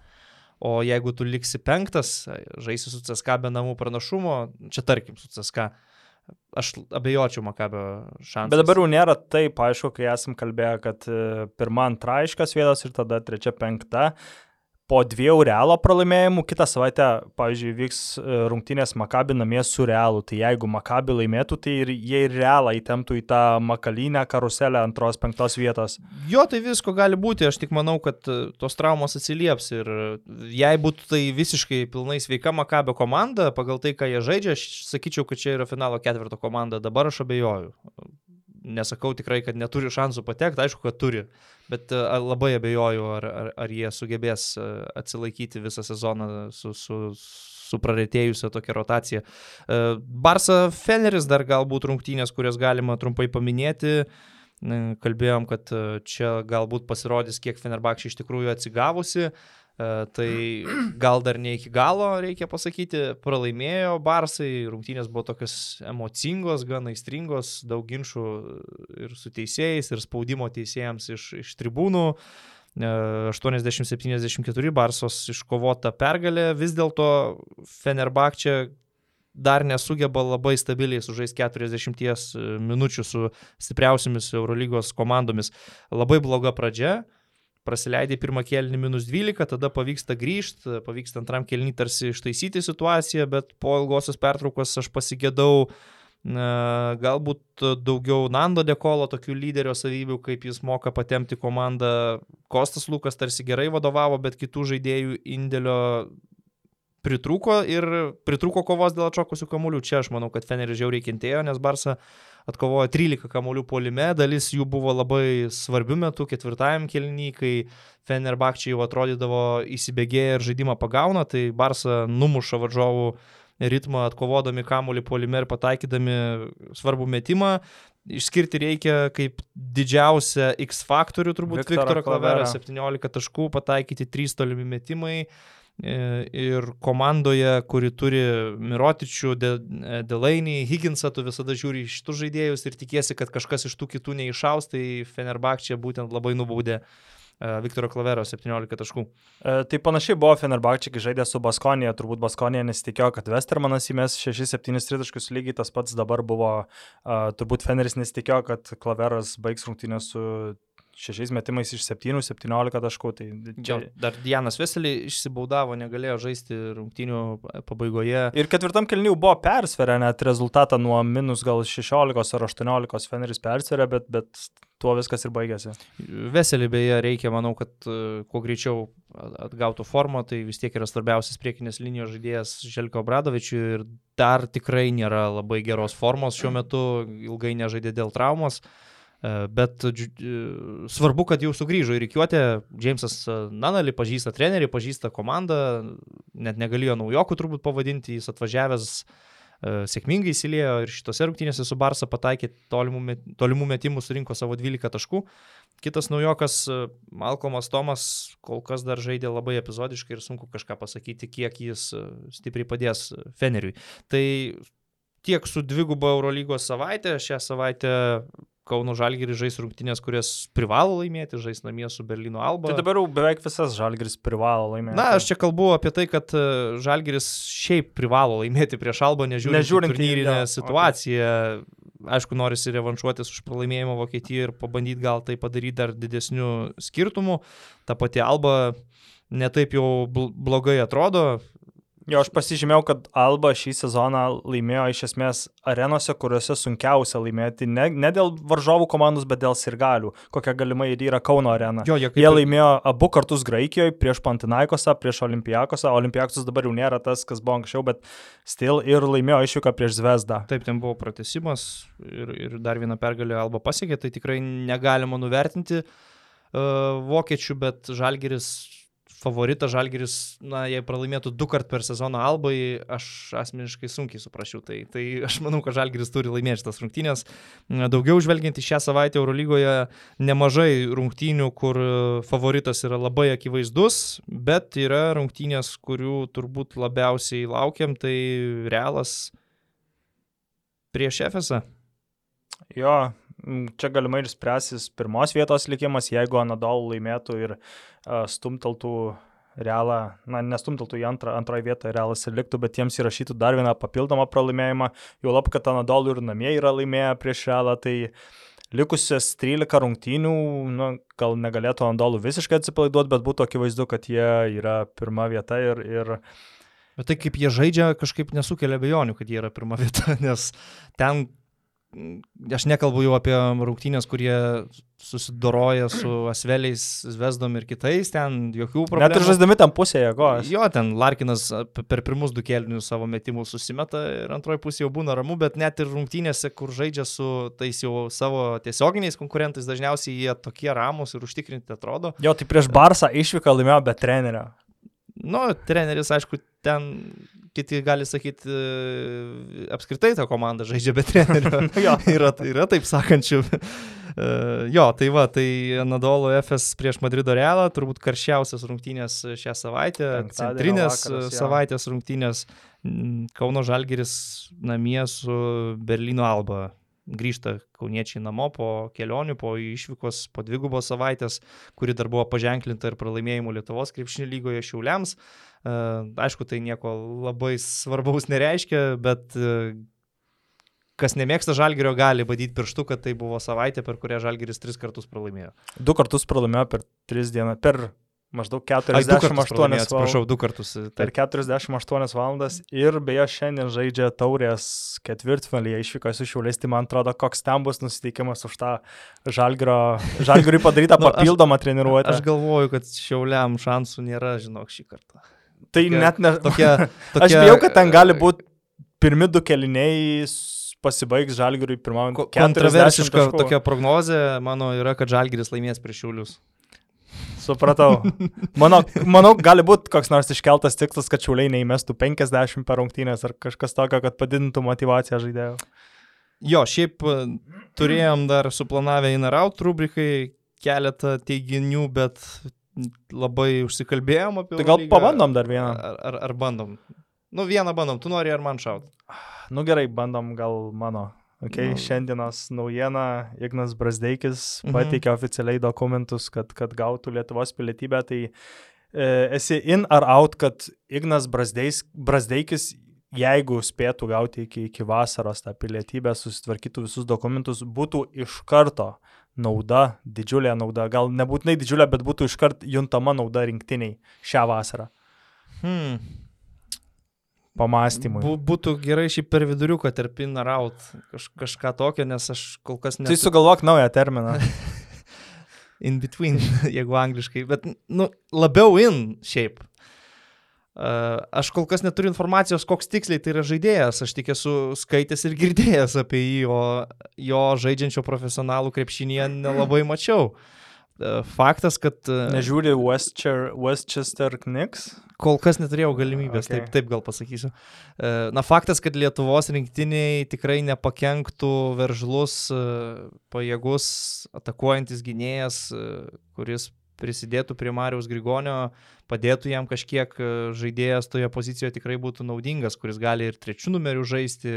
O jeigu tu liksi penktas, žaisi su CSK be namų pranašumo, čia tarkim su CSK, uh, aš abejočiau Makabio šansų. Bet dabar jau nėra taip, aišku, kai esam kalbėję, kad e, pirma, antra aiškios vietos ir tada trečia, penkta po dviejų realo pralaimėjimų kitą savaitę, pavyzdžiui, vyks e, rungtynės Makabi namie su realu. Tai jeigu Makabi laimėtų, tai ir jie ir realą įtemptų į tą makalinę karuselę antros, penktos vietos. Jo, tai visko gali būti. Aš tik manau, kad e, tos traumos atsilieps. Ir jei būtų tai visiškai pilnai sveika Makabio komanda, pagal tai, ką jie žaidžia, aš sakyčiau, kad čia yra finalo ketvirto komanda. Dabar aš abejoju nesakau tikrai, kad neturi šansų patekti, aišku, kad turi, bet e, labai abejoju, ar, ar, ar jie sugebės e, atsilaikyti visą sezoną su, su, su praretėjusią tokią rotaciją. E, Barsa Feneris dar galbūt rungtynės, kurias galima trumpai paminėti. Kalbėjom, kad čia galbūt pasirodys, kiek Fenerbakšė iš tikrųjų atsigavusi. E, tai <clears throat> gal dar ne iki galo, reikia pasakyti, pralaimėjo Barsai, rungtynės buvo tokios emocingos, gan aistringos, daug ginčių ir su teisėjais, ir spaudimo teisėjams iš, iš tribūnų. 80-74 e, Barsos iškovota pergalė, vis dėlto Fenerbakčia dar nesugeba labai stabiliai sužaisti 40 minučių su stipriausiamis Eurolygos komandomis. Labai bloga pradžia, praleidai pirmą kėlinį minus 12, tada pavyksta grįžti, pavyksta antram kėlinį tarsi ištaisyti situaciją, bet po ilgosios pertraukos aš pasigėdau galbūt daugiau Nando Dekolo tokių lyderio savybių, kaip jis moka patemti komandą. Kostas Lukas tarsi gerai vadovavo, bet kitų žaidėjų indėlio pritrūko ir pritrūko kovos dėl atšokusių kamuolių. Čia aš manau, kad Feneris žiauriai kentėjo, nes Barsa atkovojo 13 kamolių polime, dalis jų buvo labai svarbių metų ketvirtajam kelnyje, kai Fenerbakčiai jau atrodydavo įsibėgėję ir žaidimą pagauna, tai Barsa numuša varžovų ritmą atkovodami kamolį polime ir pataikydami svarbų metimą. Išskirti reikia kaip didžiausią X faktorių, turbūt Viktorą Klaverą, 17 taškų, pataikyti 3 tolimi metimai. E, ir komandoje, kuri turi Mirotičių, Delainį, Higginsą, tu visada žiūri iš šitų žaidėjus ir tikiesi, kad kažkas iš tų kitų neišaus, tai Fenerbakčia būtent labai nubaudė e, Viktoro Klavero 17 taškų. E, tai panašiai buvo Fenerbakčiai, kai žaidė su Baskonija, turbūt Baskonija nesitikėjo, kad Westermanas įmės 6-7 tritaškus lygiai tas pats dabar buvo, turbūt Feneris nesitikėjo, kad Klaveras baigs rungtynę su šešiais metimais iš 7, 17 taškų. Tai čia... Dar Dianas Veselį išsibaudavo, negalėjo žaisti rungtynių pabaigoje. Ir ketvirtam kelnių buvo persverę net rezultatą nuo minus gal 16 ar 18 Feneris persverė, bet, bet tuo viskas ir baigėsi. Veselį beje reikia, manau, kad uh, kuo greičiau atgautų formą, tai vis tiek yra svarbiausias priekinės linijos žaidėjas Želko Bradovičiui ir dar tikrai nėra labai geros formos šiuo metu, ilgai nežaidė dėl traumos. E, bet e, svarbu, kad jau sugrįžo į reikiuotę, Džeimsas e, Nanali pažįsta trenerį, pažįsta komandą, net negalėjo naujokų turbūt pavadinti, jis atvažiavęs sėkmingai įsilėjo ir šitose rungtynėse su Barsa pataikė tolimų, met, tolimų metimų, surinko savo 12 taškų. Kitas naujokas, Malcolmas Tomas, kol kas dar žaidė labai epizodiškai ir sunku kažką pasakyti, kiek jis stipriai padės Feneriui. Tai tiek su dvigubo Eurolygos savaitė, šią savaitę Kauno Žalgiris žais rungtynės, kurias privalo laimėti, žais namie su Berlyno Alba. Tai dabar jau beveik visas Žalgiris privalo laimėti. Na, aš čia kalbu apie tai, kad e, Žalgiris šiaip privalo laimėti prieš Albą, nežiūrint, nežiūrint turnyrinę situaciją. Okay. Aišku, norisi revanšuotis už pralaimėjimą Vokietijoje ir pabandyti gal tai padaryti dar didesnių skirtumų. Ta pati Alba netaip jau blogai atrodo, Jo, aš pasižymėjau, kad Alba šį sezoną laimėjo iš esmės arenose, kuriuose sunkiausia laimėti, ne, ne dėl varžovų komandos, bet dėl sirgalių, kokia galimai ir yra Kauno arena. Jo, jie, jie laimėjo abu kartus Graikijoje, prieš Pantinaikosą, prieš Olimpijakosą. Olimpijakosas dabar jau nėra tas, kas buvo anksčiau, bet still ir laimėjo išvyką prieš Zvezdą. Taip, ten buvo pratesimas ir, ir dar vieną pergalę Alba pasiekė, tai tikrai negalima nuvertinti uh, vokiečių, bet Žalgeris favoritas Žalgeris, na, jei pralaimėtų du kart per sezoną Albai, aš asmeniškai sunkiai suprasčiau. Tai, tai aš manau, kad Žalgeris turi laimėti šitas rungtynės. Daugiau žvelgiant į šią savaitę Eurolygoje, nemažai rungtynių, kur favoritas yra labai akivaizdus, bet yra rungtynės, kurių turbūt labiausiai laukiam, tai realas prieš Efesą. Jo, čia galimai ir spręsis pirmos vietos likimas, jeigu Anadol laimėtų ir uh, stumteltų realą, na, nestumteltų į antrą, antroją vietą, realas ir liktų, bet jiems įrašytų dar vieną papildomą pralaimėjimą, jau lab, kad Anadol ir namie yra laimėję prieš realą, tai likusias 13 rungtynių, nu, gal negalėtų Anadolų visiškai atsipalaiduoti, bet būtų akivaizdu, kad jie yra pirma vieta ir, ir Bet tai kaip jie žaidžia, kažkaip nesukelia bejonių, kad jie yra pirma vieta, <laughs> nes ten aš nekalbu jau apie rungtynės, kurie susidoroja su Asveliais, Zvezdom ir kitais, ten jokių problemų. Net ir žaisdami tam pusėje jėgos. Jo, ten Larkinas per pirmus du kelnius savo metimų susimeta ir antroji pusė jau būna ramu, bet net ir rungtynėse, kur žaidžia su tais jau savo tiesioginiais konkurentais, dažniausiai jie tokie ramus ir užtikrinti atrodo. Jo, tai prieš Barsą išvyką laimėjo be trenerio. Nu, treneris, aišku, ten kiti gali sakyti, e, apskritai ta komanda žaidžia be trenerio. <laughs> yra, yra taip sakančių. E, jo, tai va, tai Nadolo FS prieš Madrido Realą, turbūt karščiausias rungtynės šią savaitę, centrinės vakaras, savaitės rungtynės Kauno Žalgeris namie su Berlyno Alba grįžta kauniečiai namo po kelionių, po išvykos, po dvigubos savaitės, kuri dar buvo paženklinta ir pralaimėjimų Lietuvos krepšinio lygoje šiauliams. E, aišku, tai nieko labai svarbaus nereiškia, bet e, kas nemėgsta žalgerio, gali badyti pirštu, kad tai buvo savaitė, per kurią žalgeris tris kartus pralaimėjo. Du kartus pralaimėjo per tris dienas, per maždaug 48 valandas. Atsiprašau, du kartus. Per 48 valandas ir beje šiandien žaidžia taurės ketvirtfinalyje išvyko su šiuliais, tai man atrodo, koks ten bus nusiteikimas už tą žalgiriui padarytą <laughs> nu, papildomą aš, treniruotę. Aš galvoju, kad šiauliam šansų nėra, žinok, šį kartą. Tai tokia, net ne. Tokia, <laughs> tokia, aš bijau, kad ten gali būti pirmi du keliniai pasibaigs Žalgiriui pirmam. Ko- Kontroversiška tokia prognozė mano yra, kad Žalgiris laimės prieš Šiaulius. Supratau. Manau, manau, gali būti koks nors iškeltas tikslas, kad Šiauliai neįmestų 50 per rungtynės ar kažkas tokio, kad padidintų motivaciją žaidėjų. Jo, šiaip e, turėjom dar suplanavę in ar out rubrikai keletą teiginių, bet labai užsikalbėjom apie Tai gal Eurolygą. pabandom dar vieną. Ar, ar, ar bandom? Nu, vieną bandom, tu nori ar man šaut? Nu gerai, bandom gal mano. Okay, Nu. Šiandienos naujiena Ignas Brasdeikis Mhm. pateikė oficialiai dokumentus, kad, kad gautų Lietuvos pilietybę. Tai e, esi in ar out, kad Ignas Brasdeis, Brasdeikis, jeigu spėtų gauti iki, iki vasaros tą pilietybę, susitvarkytų visus dokumentus, būtų iš karto nauda, didžiulė nauda, gal nebūtinai didžiulė, bet būtų iškart juntama nauda rinktiniai šią vasarą. Hmm. Pamastymui. Bu, būtų gerai šį per viduriuką tarp in ar out. Kaž, kažką tokio, nes aš kol kas Tai nesu sugalvok naują terminą. <laughs> in between, <laughs> jeigu angliškai. Bet, nu, labiau in šiaip. Uh, aš kol kas neturiu informacijos, koks tiksliai tai yra žaidėjas. Aš tik esu skaitęs ir girdėjęs apie jį, o jo žaidžiančio profesionalų krepšinėje nelabai mačiau. Uh, faktas, kad uh, Nežiūri Westchester, Westchester Knicks. Kol kas neturėjau galimybės, Okay. taip, taip gal pasakysiu. E, Na, faktas, kad Lietuvos rinktiniai tikrai nepakenktų veržlus, e, pajėgus, atakuojantis gynėjas, e, kuris prisidėtų prie Marijos Grigonio, padėtų jam kažkiek e, žaidėjas toje pozicijoje tikrai būtų naudingas, kuris gali ir trečių numerių žaisti,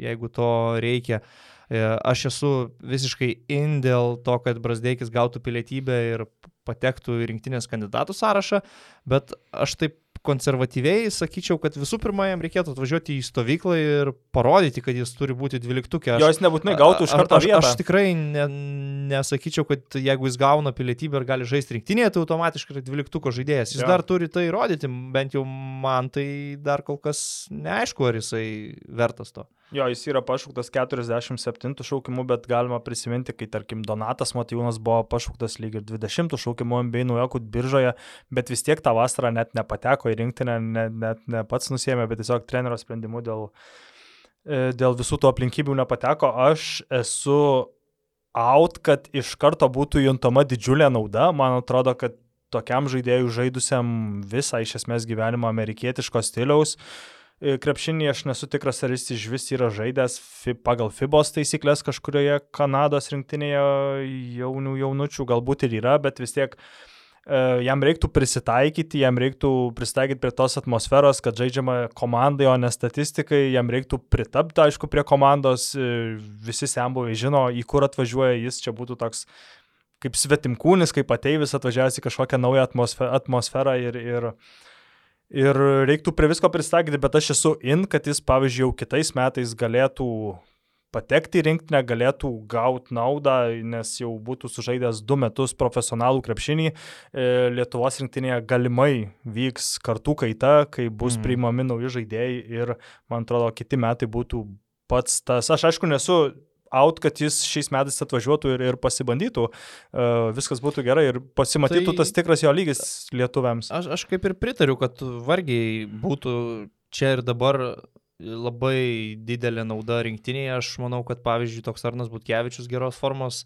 jeigu to reikia. E, Aš esu visiškai in dėl to, kad Brasdeikis gautų pilietybę ir patektų į rinktinės kandidatų sąrašą, bet aš taip konservatyviai sakyčiau, kad visų pirma jam reikėtų atvažiuoti į stovyklą ir parodyti, kad jis turi būti dvyliktukė. Aš- Jo jis nebūtinai gautų iš karto aš, vietą. aš tikrai ne, nesakyčiau, kad jeigu jis gauna pilietybę ir gali žaisti rinktinėje, tai automatiškai yra dvyliktuko žaidėjas. Jis ja. dar turi tai įrodyti, bent jau man tai dar kol kas neaišku, ar jisai vertas to. Jo, jis yra pašauktas 47 šaukimu, bet galima prisiminti, kai tarkim Donatas Matijūnas buvo pašauktas lyg ir 20 šaukimu MBA naujokų biržoje, bet vis tiek tą vasarą net nepateko į rinktinę, ne, net ne pats nusėmė, bet tiesiog trenerio sprendimu dėl, e, dėl visų tų aplinkybių nepateko. Aš esu out, kad iš karto būtų juntama didžiulė nauda. Man atrodo, kad tokiam žaidėjui žaidusiam visą iš esmės gyvenimą amerikietiško stiliaus, e, krepšinį aš nesu tikras, ar jis iš vis yra žaidęs pagal FIBOS taisyklės kažkurioje Kanados rinktinėje jaunių jaunučių, galbūt ir yra, bet vis tiek e, jam reiktų prisitaikyti, jam reiktų prisitaikyti prie tos atmosferos, kad žaidžiama komandai, o ne statistikai, jam reiktų pritapti, aišku, prie komandos, e, visi sembuvai žino, į kur atvažiuoja jis, čia būtų toks kaip svetimkūnis, kaip ateivis atvažiavęs į kažkokią naują atmosferą, ir, ir, ir reiktų prie visko pristaikyti, bet aš esu in, kad jis, pavyzdžiui, jau kitais metais galėtų patekti į rinktinę, galėtų gauti naudą, nes jau būtų sužaidęs du metus profesionalų krepšinį. E, Lietuvos rinktinėje galimai vyks kartų kaita, kai bus mm. priimami nauji žaidėjai ir, man atrodo, kiti metai būtų pats tas. Aš aišku nesu out, kad jis šiais metais atvažiuotų ir, ir pasibandytų, uh, viskas būtų gerai ir pasimatytų Tai- tas tikras jo lygis lietuviams. Aš, aš kaip ir pritariu, kad vargiai būtų čia ir dabar labai didelė nauda rinktinėje. Aš manau, kad pavyzdžiui toks Arnas Butkevičius geros formos,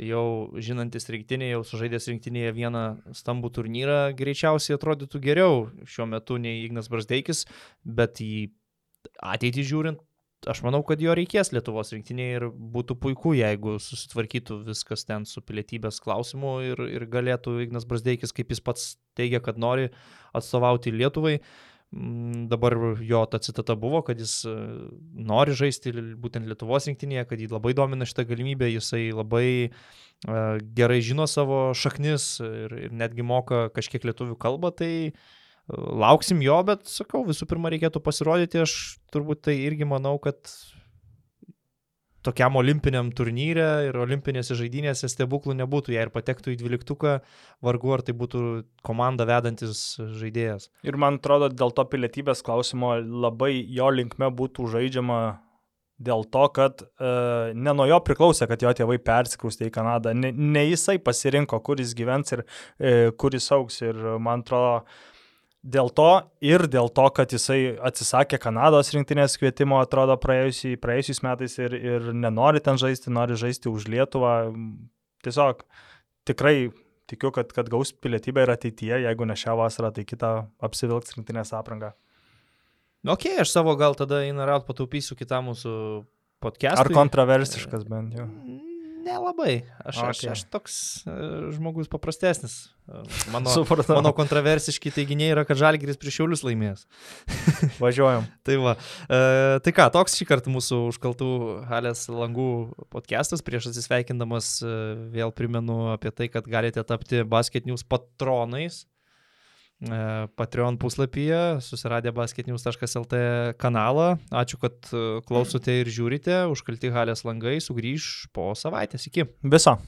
jau žinantis rinktinėje, jau sužaidęs rinktinėje vieną stambų turnyrą, greičiausiai atrodytų geriau šiuo metu nei Ignas Brasdeikis, bet į ateitį žiūrint, aš manau, kad jo reikės Lietuvos rinktinėje ir būtų puiku, jeigu susitvarkytų viskas ten su pilietybės klausimu ir, ir galėtų Ignas Brasdeikis, kaip jis pats teigia, kad nori atstovauti Lietuvai. Mm, Dabar jo ta citata buvo, kad jis e, nori žaisti būtent Lietuvos rinktinėje, kad jį labai domina šitą galimybę, jisai labai uh, gerai žino savo šaknis ir, ir netgi moka kažkiek lietuvių kalbą, tai uh, lauksim jo, bet sakau, visų pirma reikėtų pasirodyti, aš turbūt tai irgi manau, kad tokiam olimpiniam turnyre ir olimpinėse žaidynėse stebuklų nebūtų, jei ir patektų į dvyliktuką, vargu ar tai būtų komanda vedantis žaidėjas. Ir man atrodo, dėl to pilietybės klausimo labai jo linkme būtų žaidžiama dėl to, kad e, ne nuo jo priklausė, kad jo tėvai persikraustė į Kanadą, ne, ne jisai pasirinko, kur jis gyvens ir e, kur jis auks. Ir man atrodo, dėl to ir dėl to, kad jisai atsisakė Kanados rinktinės kvietimo, atrodo, praėjusiai, praėjusiais metais ir, ir nenori ten žaisti, nori žaisti už Lietuvą. Tiesiog tikrai tikiu, kad, kad gaus pilietybę ir ateityje, jeigu ne šią vasarą, tai kitą apsivilks rinktinės aprangą. Ok, aš savo gal tada įnarat pataupysiu kitam mūsų podcast'ui. Ar kontroversiškas bent jau? Nelabai. Aš, okay. aš, aš toks uh, žmogus paprastesnis. Uh, mano, <laughs> mano kontroversiški teiginiai yra, kad Žalgiris prieš Šiaulius laimės. <laughs> Važiuojam. <laughs> Tai va. E, tai ką, toks šį kartą mūsų užkaltų halės langų podcastas. Prieš atsisveikindamas e, vėl primenu apie tai, kad galite tapti Basket News patronais. Patreon puslapyje susiradę basketnews.lt kanalą. Ačiū, kad klausote ir žiūrite. Užkalti halės langai sugrįž po savaitės. Iki. Viso.